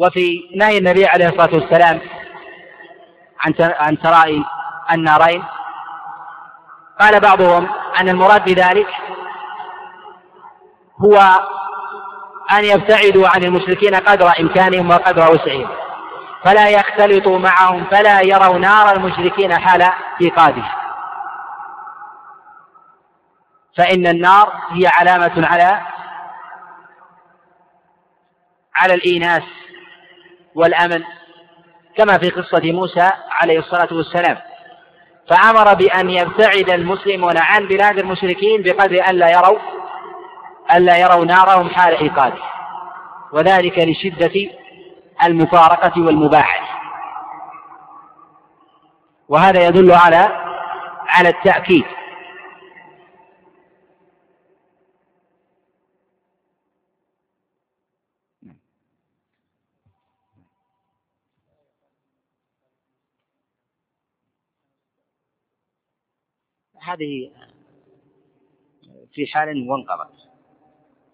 وفي نهي النبي عليه الصلاة والسلام عن عن ترائي النارين قال بعضهم أن المراد بذلك هو أن يبتعدوا عن المشركين قدر إمكانهم وقدر وسعهم فلا يختلطوا معهم فلا يروا نار المشركين حال إيقادها فإن النار هي علامة على على الإيناس والأمن كما في قصة موسى عليه الصلاة والسلام. فأمر بأن يبتعد المسلمون عن بلاد المشركين بقدر ألا يروا ألا يروا نارهم حال إيقاده وذلك لشدة المفارقة والمباعد وهذا يدل على على التأكيد. هذه في حال وانقضت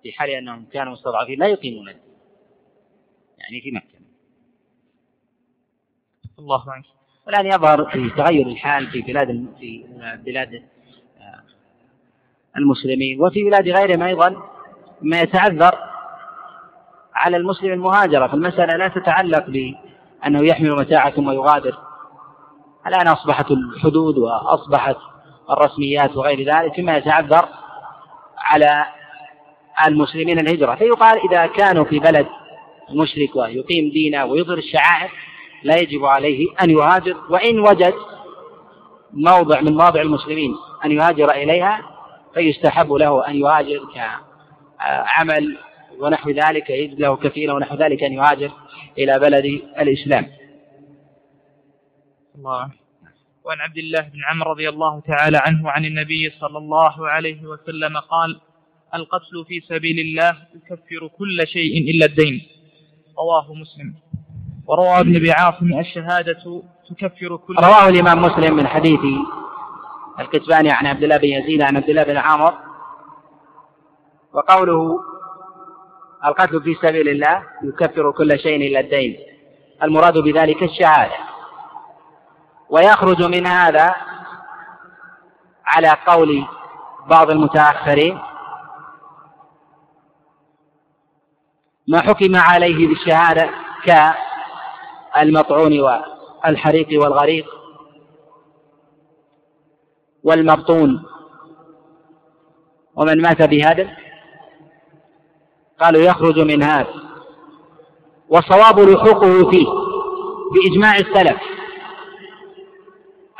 في حال أنهم كانوا مستضعفين لا يقيمون يعني في مكة. الله عنك والآن يظهر في تغير الحال في بلاد في بلاد آه، المسلمين وفي بلاد غيرهم أيضا ما يتعذر على المسلم المهاجرة. فالمسألة لا تتعلق بأنه يحمل متاعه ثم يغادر الآن أصبحت الحدود وأصبحت الرسميات وغير ذلك فيما يتعذر على المسلمين الهجرة. فيقال إذا كانوا في بلد مشرك ويقيم دينه ويظهر الشعائر لا يجب عليه أن يهاجر وإن وجد موضع من مواضع المسلمين أن يهاجر إليها فيستحب له أن يهاجر كعمل ونحو ذلك يجد له كفيلا ونحو ذلك أن يهاجر إلى بلد الإسلام. الله وعن عبد الله بن عمرو رضي الله تعالى عنه عن النبي صلى الله عليه وسلم قال القتل في سبيل الله يكفر كل شيء إلا الدين. رواه مسلم. وروى ابن ابي عاصم الشهادة تكفر كل رواه الإمام مسلم من حديث الكتباني عن عبد الله بن يزيد عن عبد الله بن عامر وقوله القتل في سبيل الله يكفر كل شيء إلا الدين. المراد بذلك الشهادة. ويخرج من هذا على قول بعض المتأخرين ما حكم عليه بالشهادة كالمطعون والحريق والغريق والمبطون ومن مات بهذا قالوا يخرج من هذا وصواب لحوقه فيه بإجماع السلف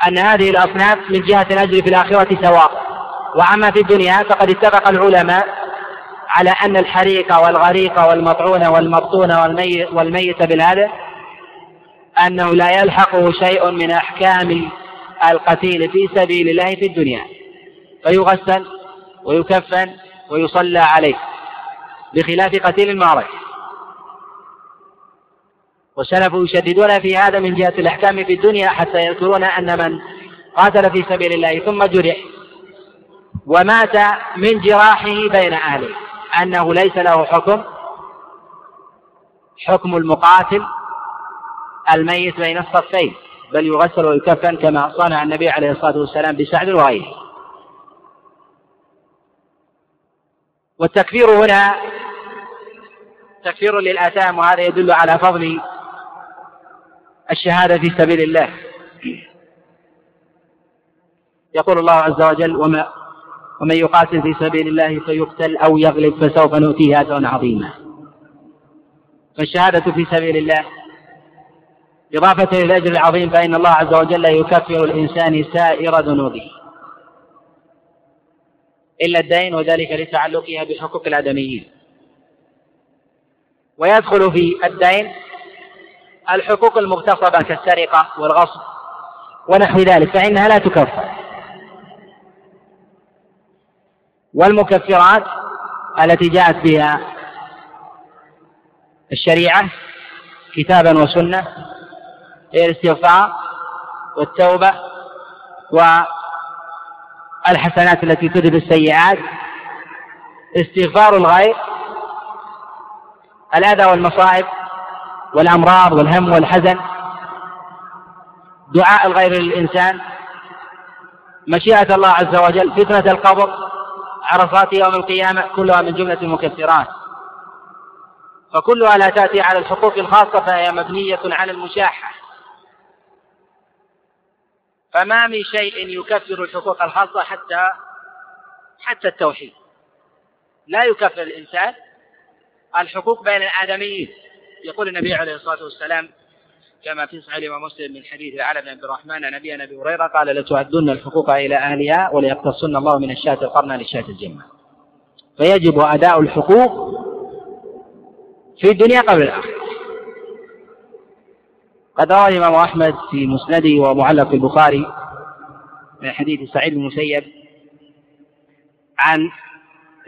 أن هذه الأصناف من جهة الأجر في الآخرة سواء. وأما في الدنيا فقد اتفق العلماء على أن الحريق والغريق والمطعون والمبطون والميت, بالهدف أنه لا يلحقه شيء من أحكام القتيل في سبيل الله في الدنيا. فيغسل ويكفن ويصلى عليه بخلاف قتيل المعركة والسلف يشددون في هذا من جهة الأحكام في الدنيا حتى يذكرون أن من قاتل في سبيل الله ثم جرح ومات من جراحه بين أهله. أنه ليس له حكم حكم المقاتل الميت بين الصفين بل يغسل ويكفن كما صنع النبي عليه الصلاة والسلام بسعد وغيره. والتكفير هنا تكفير للآثام وهذا يدل على فضل الشهادة في سبيل الله. يقول الله عز وجل وما ومن يقاتل في سبيل الله فيقتل أو يغلب فسوف نؤتيه أجرا عظيما. فالشهادة في سبيل الله إضافة للأجر العظيم فإن الله عز وجل يكفر الإنسان سائر ذنوبه. إلا الدين وذلك لتعلقها بحقوق الآدميين. ويدخل في الدين الحقوق المغتصبة كالسرقة والغصب ونحو ذلك فإنها لا تكفر. والمكفرات التي جاءت بها الشريعة كتابا وسنة هي الاستغفار والتوبة والحسنات التي تذهب السيئات. استغفار الغير الأذى والمصائب والأمراض والهم والحزن. دعاء الغير للإنسان مشيئة الله عز وجل. فتنة القبر. عرصات يوم القيامة. كلها من جملة المكفرات فكلها لا تأتي على الحقوق الخاصة فهي مبنية على المشاحة. فما من شيء يكفر الحقوق الخاصة حتى حتى التوحيد. لا يكفر الإنسان الحقوق بين الآدميين. يقول النبي عليه الصلاة والسلام كما في صحيح الإمام مسلم من حديث العلم بن عبد الرحمن نبي أبي هريرة قال لتؤدن الحقوق إلى أهلها وليقتصن الله من الشاة القرن للشاة الجمة فيجب أداء الحقوق في الدنيا قبل الآخرة. قد روى الإمام أحمد في مسنده ومعلق في البخاري من حديث سعيد بن المسيب عن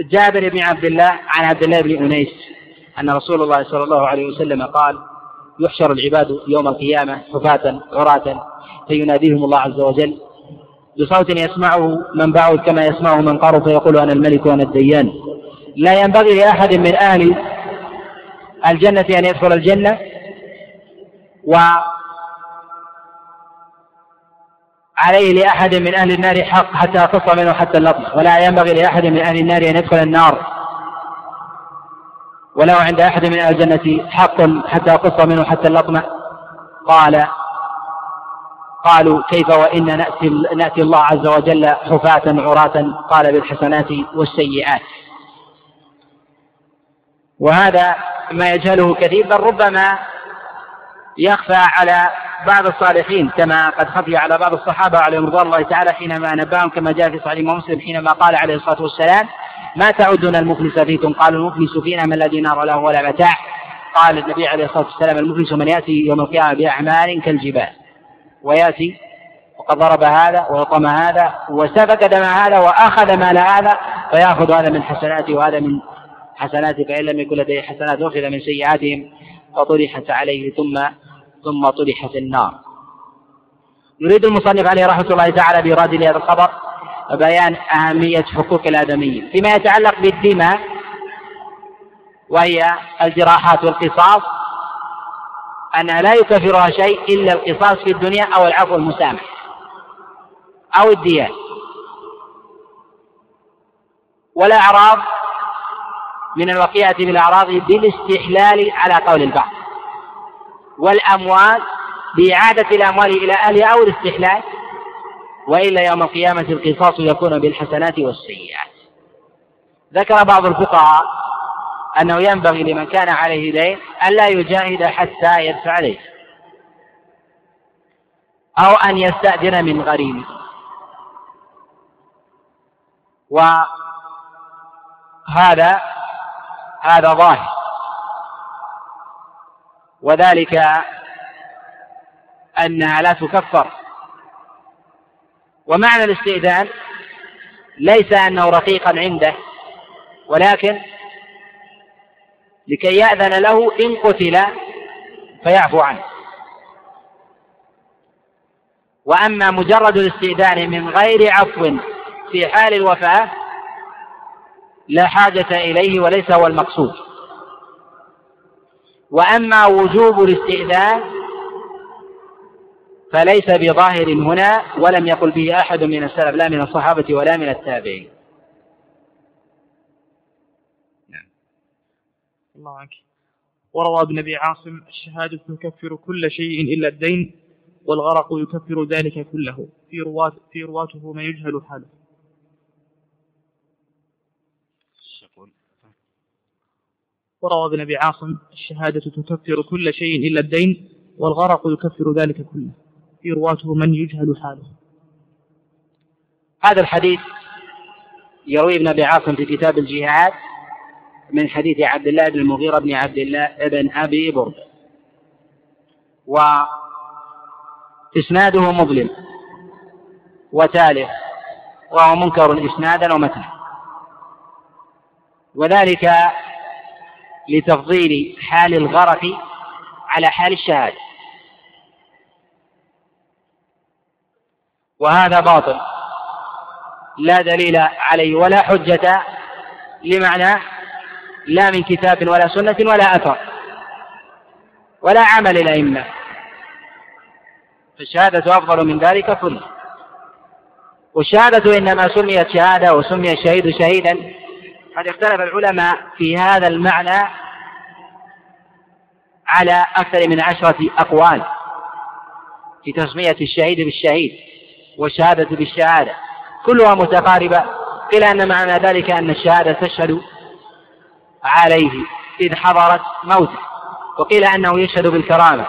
جابر بن عبد الله عن عبد الله بن أنيس أن رسول الله صلى الله عليه وسلم قال يحشر العباد يوم القيامة حفاة عراة فيناديهم الله عز وجل. بصوت يسمعه من بعد كما يسمعه من قرب فيقول أنا الملك وأنا الديان. لا ينبغي لأحد من أهل الجنة أن يدخل الجنة و عليه لأحد من أهل النار حق حتى يقص منه حتى اللطم ولا ينبغي لأحد من أهل النار أن يدخل النار. ولو عند أحد من أهل الجنة حق حتى يقص منه حتى اللطمة. قال قالوا كيف وإن نأتي, نأتي الله عز وجل حفاة عراة؟ قال بالحسنات والسيئات. وهذا ما يجهله كثير بل ربما يخفى على بعض الصالحين كما قد خفي على بعض الصحابة عليهم رضوان الله تعالى حينما نباهم كما جاء في صحيح مسلم حينما قال عليه الصلاة والسلام ما تعدون المفلس فيكم؟ قالوا المفلس فينا من لا دينار له ولا متاع. قال النبي عليه الصلاة والسلام المفلس من يأتي يوم القيامة بأعمال كالجبال. ويأتي وقد ضرب هذا وطم هذا وسفك دم هذا وأخذ مال هذا فيأخذ هذا من حسناته وهذا من حسناته فإن لم يكن لديه حسنات أخذ من سيئاتهم فطرحت عليه ثم ثم طرح في النار. يريد المصنف عليه رحمة الله تعالى بإيراد لهذا الخبر بيان أهمية حقوق الآدميين فيما يتعلق بالدماء وهي الجراحات والقصاص أنها لا يكفرها شيء إلا القصاص في الدنيا أو العفو المسامح أو الديات والأعراض من الوقيعة بالأعراض بالاستحلال على قول البعض والأموال بإعادة الأموال إلى أهلها أو الاستحلال. وإلا يوم القيامة القصاص يكون بالحسنات والسيئات. ذكر بعض الفقهاء أنه ينبغي لمن كان عليه دين ألا يجاهد حتى يدفع عليه أو أن يستأذن من غريمه وهذا هذا ظاهر. وذلك أنها لا تكفر ومعنى الاستئذان ليس أنه رقيقا عنده ولكن لكي يأذن له إن قتل فيعفو عنه. وأما مجرد الاستئذان من غير عفو في حال الوفاة لا حاجة إليه وليس هو المقصود. وأما وجوب الاستئذان فليس بظاهر هنا ولم يقل به أحد من السلف لا من الصحابة ولا من التابعين. نعم. الله عنك. وروى ابن أبي عاصم الشهادة تكفر كل شيء إلا الدين والغرق يكفر ذلك كله. في رواة في رواته ما يجهل حاله. وروى ابن أبي عاصم الشهادة تكفر كل شيء إلا الدين والغرق يكفر ذلك كله. في رواته من يجهل حاله. هذا الحديث يروي ابن أبي عاصم في كتاب الجهاد من حديث عبد الله بن المغيرة بن عبد الله بن أبي برد. وإسناده مظلم وتالف وهو منكر إسنادا ومتنا وذلك لتفضيل حال الغرق على حال الشهادة. وهذا باطل. لا دليل عليه ولا حجة لمعنى لا من كتاب ولا سنة ولا أثر ولا عمل الأئمة. فالشهادة أفضل من ذلك كله. والشهادة إنما سميت شهادة وسمي الشهيد شهيدا. قد اختلف العلماء في هذا المعنى على أكثر من عشرة أقوال في تسمية الشهيد بالشهيد. والشهادة بالشهادة. كلها متقاربة قيل أن معنى ذلك أن الشهادة تشهد عليه إذ حضرت موته. وقيل أنه يشهد بالكرامة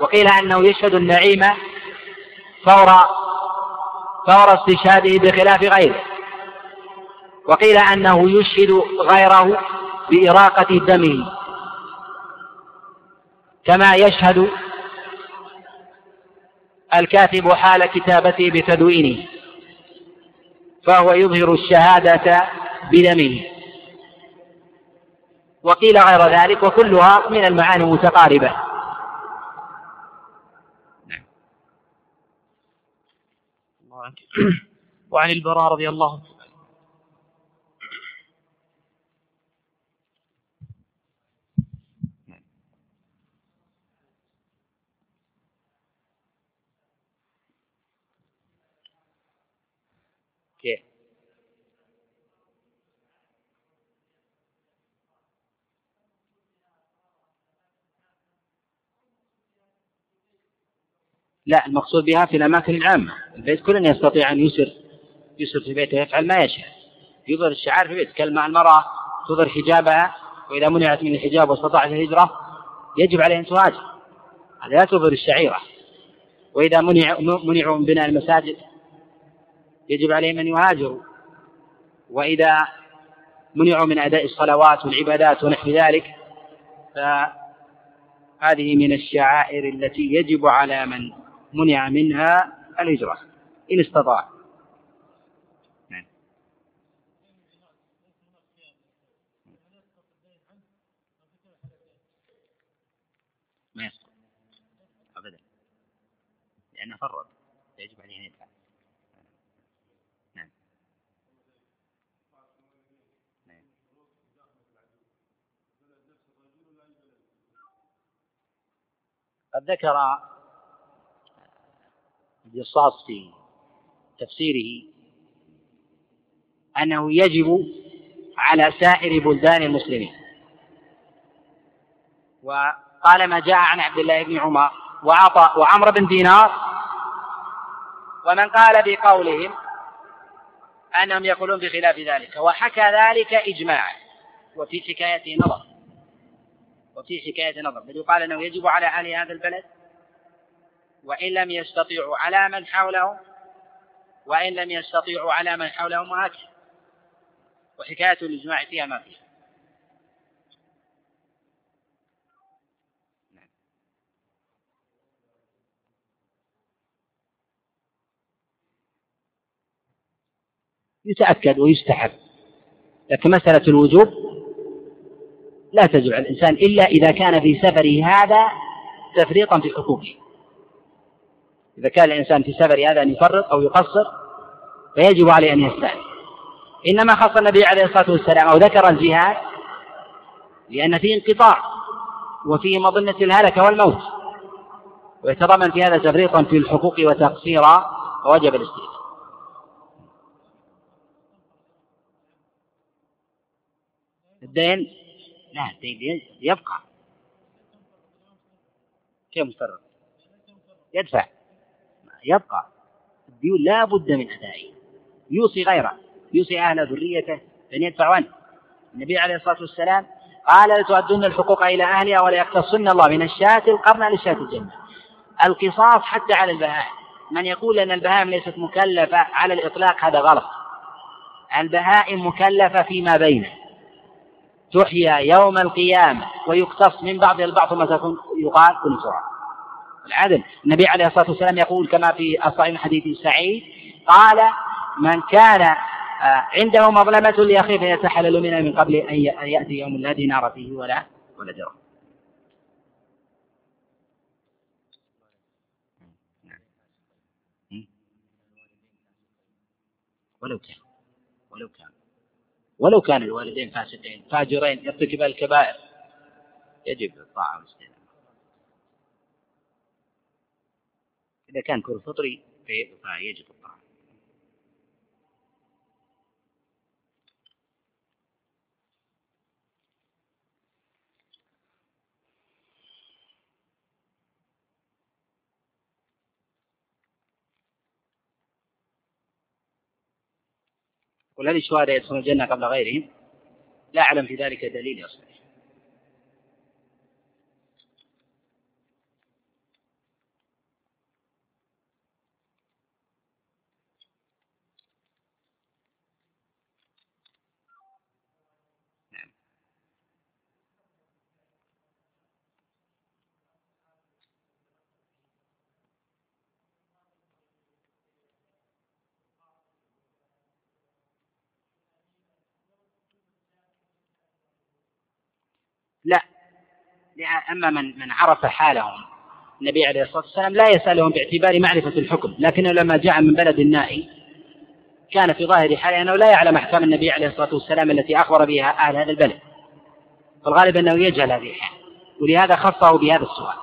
وقيل أنه يشهد النعيم فور فور استشهاده بخلاف غيره. وقيل أنه يشهد غيره بإراقة دمه كما يشهد الكاتب حال كتابته بتدوينه فهو يظهر الشهادة بدمه. وقيل غير ذلك وكلها من المعاني المتقاربة. وعن البراء رضي الله عنه لا المقصود بها في الأماكن العامة. البيت كل يستطيع أن يسر يسر في بيته يفعل ما يشاء. يظهر الشعار في بيته. كلمة المرأة تظهر حجابها وإذا منعت من الحجاب واستطاعت الهجرة يجب عليه أن تهاجر. هذا لا تظهر الشعيرة. وإذا منع منعوا من بناء المساجد يجب عليهم أن يهاجروا. وإذا منعوا من أداء الصلوات والعبادات ونحو ذلك فهذه من الشعائر التي يجب على من منع منها الهجرة إن استطاع. نعم. ما يسقط أبدا. لأنه فرط. يجب عليه أن يدفع. نعم. نعم. قد ذكر الجصاص في تفسيره. أنه يجب على سائر بلدان المسلمين. وقال ما جاء عن عبد الله بن عمر وعطاء وعمر بن دينار. ومن قال بقولهم أنهم يقولون بخلاف ذلك. وحكى ذلك إجماعا. وفي حكايته نظر. وفي حكاية نظر. بل يقال أنه يجب على أهل هذا البلد وإن لم يستطيعوا على من حولهم وإن لم يستطيعوا على من حولهم وهكذا وحكاية الإجماع فيها ما فيها. يتأكد ويستحب. لكن مسألة الوجوب لا تجب على الإنسان إلا إذا كان في سفره هذا تفريطا في حقوقه. إذا كان الإنسان في سفر هذا أن يفرط أو يقصر فيجب عليه أن يستعين إنما خص النبي عليه الصلاة والسلام أو ذكر الجهاد لأن فيه انقطاع وفيه مظنة الهلكة والموت. ويتضمن في هذا تفريطا في الحقوق وتقصيرا فوجب الاستئذان الدين؟ لا الدين يبقى كيف مفرط يدفع. يبقى الديون لا بد من أدائه. يوصي غيره. يوصي أهل ذريته أن يدفعوا عنه. النبي عليه الصلاة والسلام قال لتؤدن الحقوق إلى أهلها ولا يقتصن الله من الشاة القرن للشاة الجنة. القصاص حتى على البهائم. من يقول أن البهائم ليست مكلفة على الإطلاق هذا غلط. البهائم مكلفة فيما بينه. تحيا يوم القيامة ويقتص من بعضها البعض ثم تكون يقال كن سرعة العدل. النبي عليه الصلاة والسلام يقول كما في الصحيح حديث سعيد قال من كان آه، عنده مظلمة لأخيه فيتحلل منها من قبل أن يأتي يوم لا دينار فيه ولا ولا درهم. ولو كان ولو كان ولو كان الوالدين فاسقين فاجرين يرتكب الكبائر يجب الطاعة إذا كان كل فطري فيجب الطاعة هل الشهداء يدخلون الجنة قبل غيرهم. لا أعلم في ذلك دليل يصلح لا أما من من عرف حالهم النبي عليه الصلاة والسلام لا يسألهم باعتبار معرفة الحكم لكنه لما جاء من بلد النائي كان في ظاهر حاله أنه لا يعلم أحكام النبي عليه الصلاة والسلام التي أخبر بها أهل هذا البلد. فالغالب أنه يجهل هذه الحال ولهذا خصه بهذا السؤال.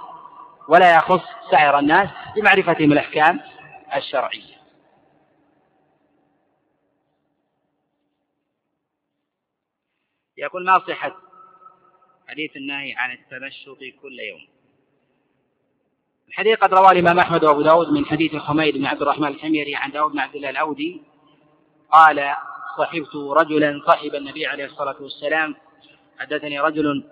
ولا يخص سائر الناس بمعرفتهم الأحكام الشرعية. يقول ما صحة حديث النهي عن التمشط كل يوم. الحديث قد رواه الإمام أحمد وأبو داود من حديث حميد بن عبد الرحمن الحميري عن داود بن عبد الله الأودي قال صحبت رجلا صحب النبي عليه الصلاة والسلام. حدثني رجل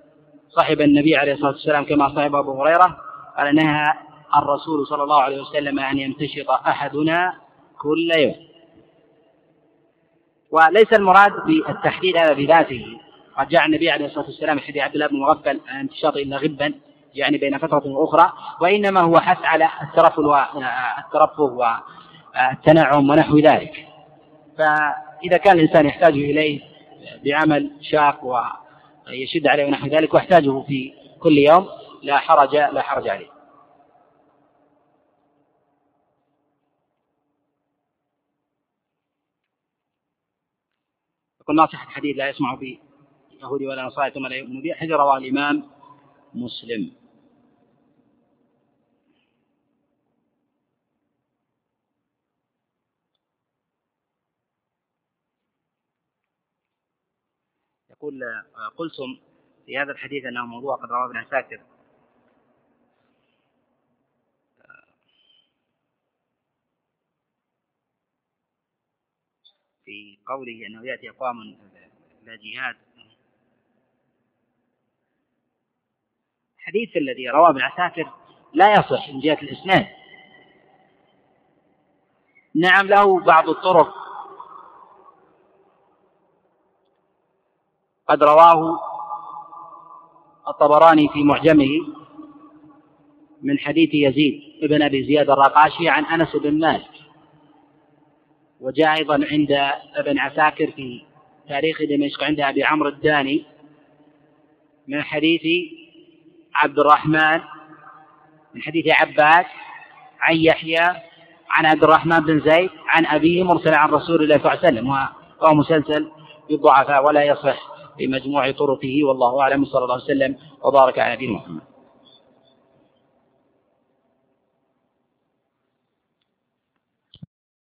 صحب النبي عليه الصلاة والسلام كما صحب أبو هريرة. قال نهى الرسول صلى الله عليه وسلم أن يمتشط أحدنا كل يوم. وليس المراد بالتحديد هذا بذاته قد جاء النبي عليه الصلاة والسلام في حديث عبد الله بن مغفل ان انتشاط الا غبا يعني بين فترة وأخرى وإنما هو حث على الترفل والترفه والتنعم ونحو ذلك. فإذا كان الإنسان يحتاج إليه بعمل شاق ويشد عليه ونحو ذلك واحتاجه في كل يوم لا حرج لا حرج عليه. يقول ناصح الحديث لا يسمع به. يهودي ولا نصارى ثم لا يؤمن به حديث رواه الإمام مسلم. يقول قلتم في هذا الحديث أنه موضوع قد رواه ابن عساكر. في قوله أنه يأتي أقوام لا جهاد الحديث الذي رواه ابن عساكر لا يصح من جهة الإسناد. نعم له بعض الطرق. قد رواه الطبراني في معجمه من حديث يزيد بن أبي زياد الرقاشي عن أنس بن مالك وجاء أيضا عند ابن عساكر في تاريخ دمشق عند أبي عمرو الداني من حديث عبد الرحمن من حديث عباس عن يحيى عن عبد الرحمن بن زيد عن أبيه مرسلا عن رسول الله صلى الله عليه وسلم. وهو مسلسل بالضعفاء ولا يصح بمجموع طرقه والله أعلم صلى الله عليه وسلم وبارك على نبينا محمد.